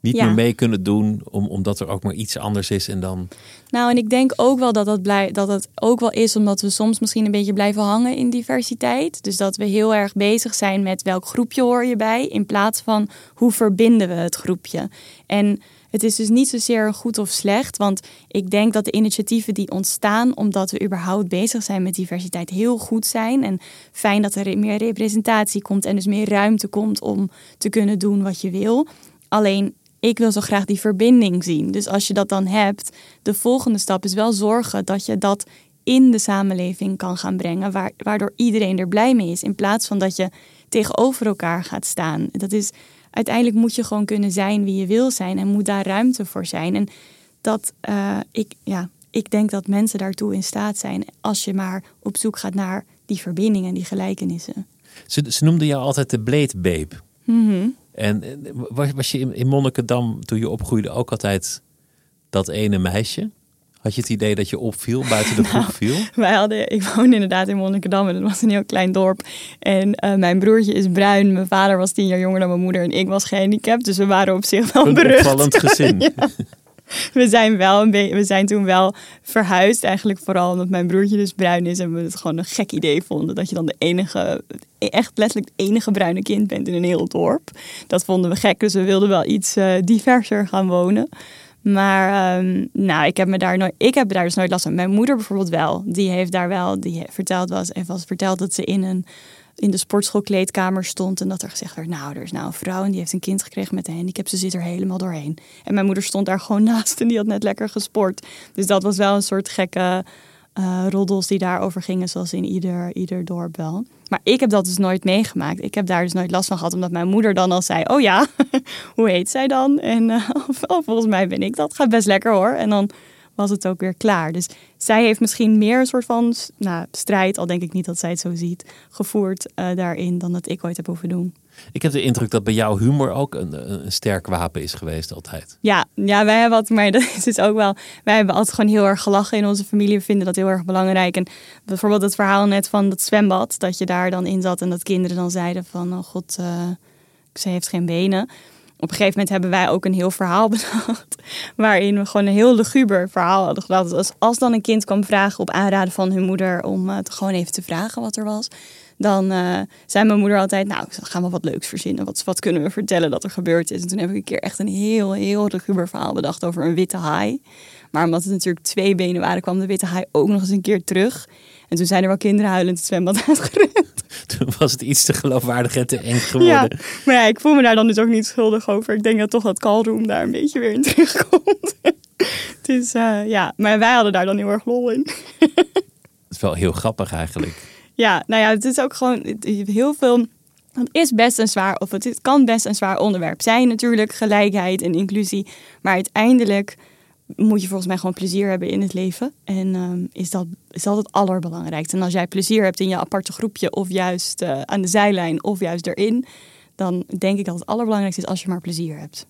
Speaker 1: niet
Speaker 2: Ja.
Speaker 1: meer mee kunnen doen, om, omdat er ook maar iets anders is. En dan.
Speaker 2: Nou, en ik denk ook wel dat dat, blij, dat het ook wel is omdat we soms misschien een beetje blijven hangen in diversiteit. Dus dat we heel erg bezig zijn met welk groepje hoor je bij, in plaats van hoe verbinden we het groepje. En het is dus niet zozeer goed of slecht, want ik denk dat de initiatieven die ontstaan omdat we überhaupt bezig zijn met diversiteit heel goed zijn. En fijn dat er meer representatie komt en dus meer ruimte komt om te kunnen doen wat je wil. Alleen ik wil zo graag die verbinding zien. Dus als je dat dan hebt, de volgende stap is wel zorgen dat je dat in de samenleving kan gaan brengen, waardoor iedereen er blij mee is, in plaats van dat je tegenover elkaar gaat staan. Dat is uiteindelijk moet je gewoon kunnen zijn wie je wil zijn en moet daar ruimte voor zijn. En dat uh, ik, ja, ik denk dat mensen daartoe in staat zijn als je maar op zoek gaat naar die verbinding en die gelijkenissen.
Speaker 1: Ze, ze noemden jou altijd de Babe.
Speaker 2: Mm -hmm.
Speaker 1: En was, was je in, in Monnikendam toen je opgroeide ook altijd dat ene meisje? Had je het idee dat je opviel, buiten de <laughs> groep
Speaker 2: nou,
Speaker 1: viel?
Speaker 2: Wij hadden, ik woonde inderdaad in Monnikendam en dat was een heel klein dorp. En uh, mijn broertje is bruin, mijn vader was tien jaar jonger dan mijn moeder en ik was gehandicapt. Dus we waren op zich wel
Speaker 1: een
Speaker 2: berucht.
Speaker 1: opvallend gezin. <laughs>
Speaker 2: ja. We zijn, wel een we zijn toen wel verhuisd, eigenlijk vooral omdat mijn broertje dus bruin is en we het gewoon een gek idee vonden dat je dan de enige, echt letterlijk het enige bruine kind bent in een heel dorp. Dat vonden we gek, dus we wilden wel iets uh, diverser gaan wonen. Maar um, nou, ik heb me daar nooit, ik heb daar dus nooit last van. Mijn moeder bijvoorbeeld wel. Die heeft daar wel, die verteld was, heeft wel verteld dat ze in een in de sportschoolkleedkamer stond en dat er gezegd werd, nou, er is nou een vrouw en die heeft een kind gekregen met een handicap, ze zit er helemaal doorheen. En mijn moeder stond daar gewoon <laughs> naast en die had net lekker gesport. Dus dat was wel een soort gekke, uh, roddels die daarover gingen, zoals in ieder, ieder dorp wel. Maar ik heb dat dus nooit meegemaakt. Ik heb daar dus nooit last van gehad, omdat mijn moeder dan al zei: Oh ja, <laughs> hoe heet zij dan? En <laughs> uh, oh, volgens mij ben ik dat. Gaat best lekker hoor. En dan was het ook weer klaar. Dus zij heeft misschien meer een soort van nou, strijd, al denk ik niet dat zij het zo ziet, gevoerd uh, daarin dan dat ik ooit heb hoeven doen.
Speaker 1: Ik heb de indruk dat bij jou humor ook een, een sterk wapen is geweest altijd.
Speaker 2: Ja, ja, wij hebben wat, maar <laughs> dat is dus ook wel. Wij hebben altijd gewoon heel erg gelachen in onze familie. We vinden dat heel erg belangrijk. En bijvoorbeeld het verhaal net van dat zwembad, dat je daar dan in zat en dat kinderen dan zeiden van, oh god, uh, ze heeft geen benen. Op een gegeven moment hebben wij ook een heel verhaal <laughs> bedacht. Waarin we gewoon een heel luguber verhaal hadden gedacht. Als, als dan een kind kwam vragen op aanraden van hun moeder om uh, gewoon even te vragen wat er was dan uh, zei mijn moeder altijd, nou, gaan we wat leuks verzinnen. Wat, wat kunnen we vertellen dat er gebeurd is? En toen heb ik een keer echt een heel, heel ruguber verhaal bedacht over een witte haai. Maar omdat het natuurlijk twee benen waren, kwam de witte haai ook nog eens een keer terug. En toen zijn er wel kinderen huilend het zwembad <laughs> uitgerend. <laughs>
Speaker 1: Toen was het iets te geloofwaardig en te eng geworden.
Speaker 2: Ja, maar ja, ik voel me daar dan dus ook niet schuldig over. Ik denk dat toch dat callroom daar een beetje weer in <laughs> terugkomt. uh, ja, maar wij hadden daar dan heel erg lol in.
Speaker 1: Het is wel heel grappig eigenlijk.
Speaker 2: Ja, nou ja, het is ook gewoon heel veel. Het is best een zwaar, of het kan best een zwaar onderwerp zijn, natuurlijk, gelijkheid en inclusie. Maar uiteindelijk moet je volgens mij gewoon plezier hebben in het leven. En um, is, dat, is dat het allerbelangrijkste. En als jij plezier hebt in je aparte groepje, of juist uh, aan de zijlijn, of juist erin, dan denk ik dat het allerbelangrijkste is als je maar plezier hebt.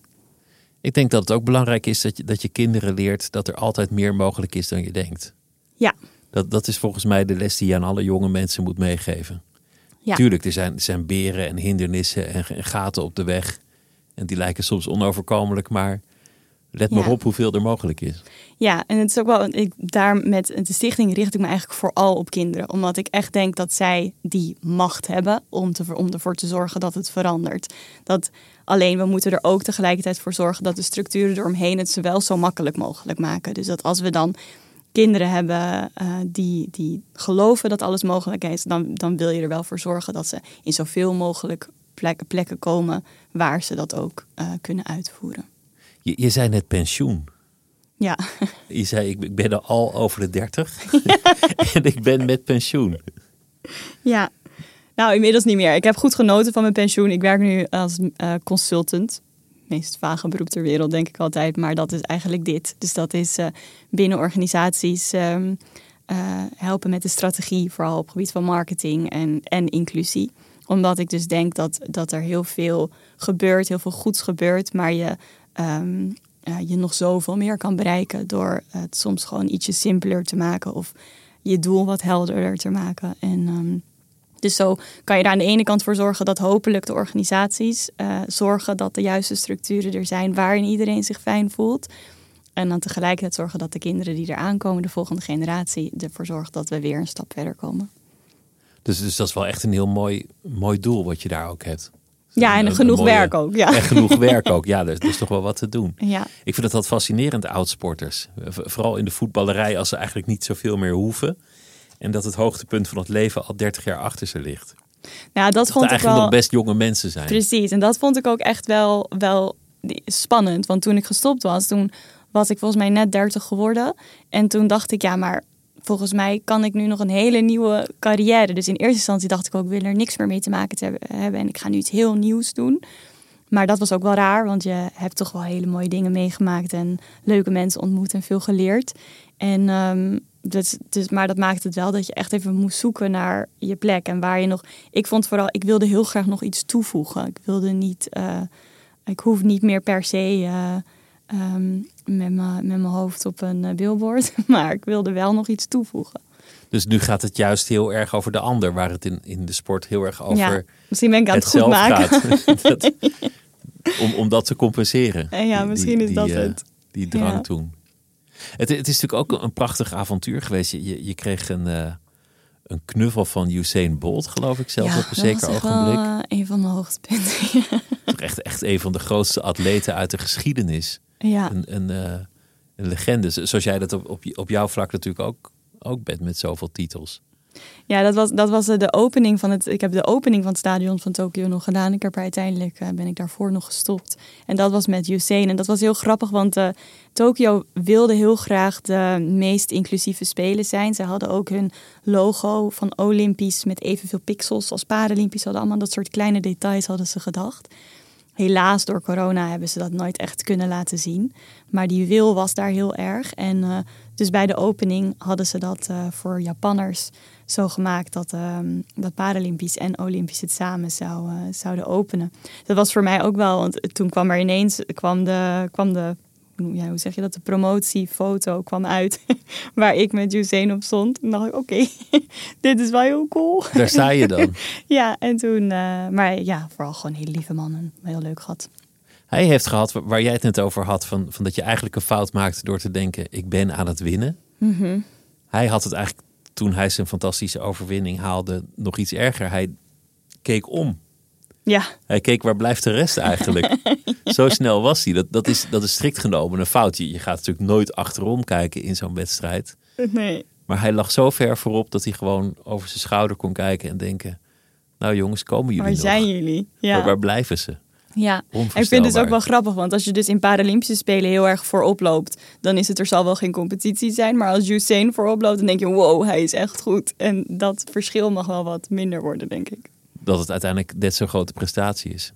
Speaker 1: Ik denk dat het ook belangrijk is dat je, dat je kinderen leert dat er altijd meer mogelijk is dan je denkt.
Speaker 2: Ja,
Speaker 1: dat, dat is volgens mij de les die je aan alle jonge mensen moet meegeven. Ja. Tuurlijk, er zijn, er zijn beren en hindernissen en, en, gaten op de weg. En die lijken soms onoverkomelijk, maar let maar op hoeveel er mogelijk is.
Speaker 2: Ja, en het is ook wel, ik, daar met de stichting richt ik me eigenlijk vooral op kinderen. Omdat ik echt denk dat zij die macht hebben om, te, om ervoor te zorgen dat het verandert. Dat alleen we moeten er ook tegelijkertijd voor zorgen dat de structuren eromheen het zowel zo makkelijk mogelijk maken. Dus dat als we dan kinderen hebben uh, die, die geloven dat alles mogelijk is, dan, dan wil je er wel voor zorgen dat ze in zoveel mogelijk plekken, plekken komen waar ze dat ook uh, kunnen uitvoeren.
Speaker 1: Je, je zei net pensioen.
Speaker 2: Ja.
Speaker 1: Je zei, ik, ik ben al over de dertig <laughs> <laughs> en ik ben met pensioen.
Speaker 2: Ja, nou inmiddels niet meer. Ik heb goed genoten van mijn pensioen. Ik werk nu als uh, consultant meest vage beroep ter wereld, denk ik altijd. Maar dat is eigenlijk dit. Dus dat is uh, binnen organisaties um, uh, helpen met de strategie, vooral op het gebied van marketing en, en inclusie. Omdat ik dus denk dat, dat er heel veel gebeurt, heel veel goeds gebeurt, maar je, uh, je nog zoveel meer kan bereiken door het soms gewoon ietsje simpeler te maken of je doel wat helderder te maken. En um, dus zo kan je daar aan de ene kant voor zorgen dat hopelijk de organisaties uh, zorgen dat de juiste structuren er zijn waarin iedereen zich fijn voelt. En dan tegelijkertijd zorgen dat de kinderen die er aankomen, de volgende generatie, ervoor zorgt dat we weer een stap verder komen.
Speaker 1: Dus, dus dat is wel echt een heel mooi, mooi doel wat je daar ook hebt.
Speaker 2: Ja, en genoeg werk ook. Ja.
Speaker 1: En genoeg werk ook. Ja, er, er is toch wel wat te doen.
Speaker 2: Ja.
Speaker 1: Ik vind het wat fascinerend, oudsporters. Vooral in de voetballerij, als ze eigenlijk niet zoveel meer hoeven. En dat het hoogtepunt van het leven al 30 jaar achter ze ligt.
Speaker 2: Ja, dat, vond
Speaker 1: ik eigenlijk
Speaker 2: wel...
Speaker 1: nog best jonge mensen zijn.
Speaker 2: Precies, en dat vond ik ook echt wel, wel spannend. Want toen ik gestopt was, toen was ik volgens mij net 30 geworden. En toen dacht ik, ja, maar volgens mij kan ik nu nog een hele nieuwe carrière. Dus in eerste instantie dacht ik ook, ik wil er niks meer mee te maken te hebben. En ik ga nu iets heel nieuws doen. Maar dat was ook wel raar, want je hebt toch wel hele mooie dingen meegemaakt en leuke mensen ontmoet en veel geleerd. En um, dus, maar dat maakt het wel dat je echt even moest zoeken naar je plek. En waar je nog. Ik vond vooral, ik wilde heel graag nog iets toevoegen. Ik wilde niet. Uh, ik hoef niet meer per se uh, um, met mijn hoofd op een uh, billboard. <laughs> Maar ik wilde wel nog iets toevoegen.
Speaker 1: Dus nu gaat het juist heel erg over de ander, waar het in, in de sport heel erg over. Ja,
Speaker 2: misschien ben ik aan het, het goed maken. <laughs> <laughs>
Speaker 1: dat, om, om dat te compenseren.
Speaker 2: Ja, misschien
Speaker 1: die,
Speaker 2: is dat het.
Speaker 1: Die drang ja. toen. Het, het, is natuurlijk ook een prachtig avontuur geweest. Je, je, kreeg een, uh, een knuffel van Usain Bolt, geloof ik zelfs,
Speaker 2: ja,
Speaker 1: op een zeker
Speaker 2: dat
Speaker 1: ogenblik.
Speaker 2: Wel, een van de hoogtepunten.
Speaker 1: echt, echt een van de grootste atleten uit de geschiedenis.
Speaker 2: Ja.
Speaker 1: Een, een, uh, een legende. Zoals jij dat op, op, op jouw vlak natuurlijk ook, ook bent met zoveel titels.
Speaker 2: Ja, dat was, dat was de opening van het. Ik heb de opening van het stadion van Tokio nog gedaan. Ik heb er uiteindelijk ben ik daarvoor nog gestopt. En dat was met Usain. En dat was heel grappig, want uh, Tokio wilde heel graag de meest inclusieve spelen zijn. Ze hadden ook hun logo van Olympisch met evenveel pixels als Paralympisch. Hadden allemaal dat soort kleine details hadden ze gedacht. Helaas door corona hebben ze dat nooit echt kunnen laten zien. Maar die wil was daar heel erg. En uh, dus bij de opening hadden ze dat uh, voor Japanners zo gemaakt dat, um, dat Paralympisch en Olympisch het samen zou, uh, zouden openen. Dat was voor mij ook wel, want toen kwam er ineens kwam de, kwam de ja, hoe zeg je dat, de promotiefoto kwam uit <laughs> waar ik met Usain op stond. En dacht ik, oké, <laughs> dit is wel heel cool.
Speaker 1: Daar sta je dan. <laughs>
Speaker 2: ja, en toen, uh, maar ja, vooral gewoon hele lieve mannen. Heel leuk gehad.
Speaker 1: Hij heeft gehad, waar jij het net over had, van, van dat je eigenlijk een fout maakte door te denken, ik ben aan het winnen.
Speaker 2: Mm -hmm.
Speaker 1: Hij had het eigenlijk, toen hij zijn fantastische overwinning haalde, nog iets erger. Hij keek om.
Speaker 2: Ja.
Speaker 1: Hij keek, waar blijft de rest eigenlijk? <laughs> Zo snel was hij. Dat, dat, is, dat is strikt genomen een fout. Je, gaat natuurlijk nooit achterom kijken in zo'n wedstrijd.
Speaker 2: Nee.
Speaker 1: Maar hij lag zo ver voorop dat hij gewoon over zijn schouder kon kijken en denken... Nou jongens, komen jullie
Speaker 2: Waar
Speaker 1: nog?
Speaker 2: zijn jullie? Ja.
Speaker 1: Waar, waar blijven ze?
Speaker 2: Ja, ik vind het ook wel grappig, want als je dus in Paralympische Spelen heel erg voorop loopt, dan is het er zal wel geen competitie zijn. Maar als Usain voorop loopt, dan denk je, wow, hij is echt goed. En dat verschil mag wel wat minder worden, denk ik.
Speaker 1: Dat het uiteindelijk net zo'n grote prestatie is.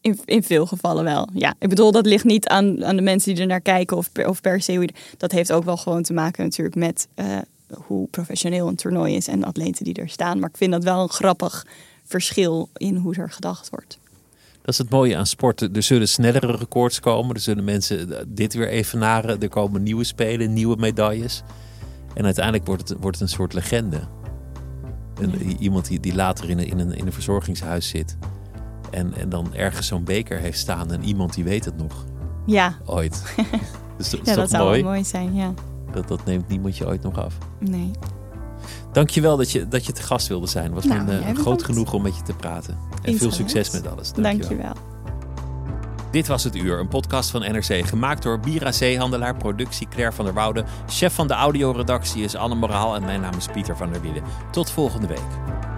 Speaker 2: In, in veel gevallen wel. Ja, ik bedoel, dat ligt niet aan, aan de mensen die er naar kijken of per, of per se. Dat heeft ook wel gewoon te maken natuurlijk met uh, hoe professioneel een toernooi is en de atleten die er staan. Maar ik vind dat wel een grappig verschil in hoe er gedacht wordt.
Speaker 1: Dat is het mooie aan sport. Er zullen snellere records komen. Er zullen mensen dit weer evenaren. Er komen nieuwe spelen, nieuwe medailles. En uiteindelijk wordt het, wordt het een soort legende. Iemand die, die later in een, in, een, in een verzorgingshuis zit. En, en dan ergens zo'n beker heeft staan. En iemand die weet het nog.
Speaker 2: Ja.
Speaker 1: Ooit. <laughs> Dus dat,
Speaker 2: ja,
Speaker 1: is
Speaker 2: dat
Speaker 1: toch
Speaker 2: zou
Speaker 1: mooi?
Speaker 2: mooi zijn, ja.
Speaker 1: Dat, dat neemt niemand je ooit nog af.
Speaker 2: Nee.
Speaker 1: Dankjewel dat je, dat je te gast wilde zijn. Het was
Speaker 2: Nou,
Speaker 1: me een,
Speaker 2: jij
Speaker 1: een groot genoeg om met je te praten. En veel succes met alles.
Speaker 2: Dankjewel.
Speaker 1: Dit was Het Uur, een podcast van NRC. Gemaakt door Bira Zeehandelaar, productie Claire van der Woude. Chef van de audioredactie is Anne Moraal en mijn naam is Pieter van der Wielen. Tot volgende week.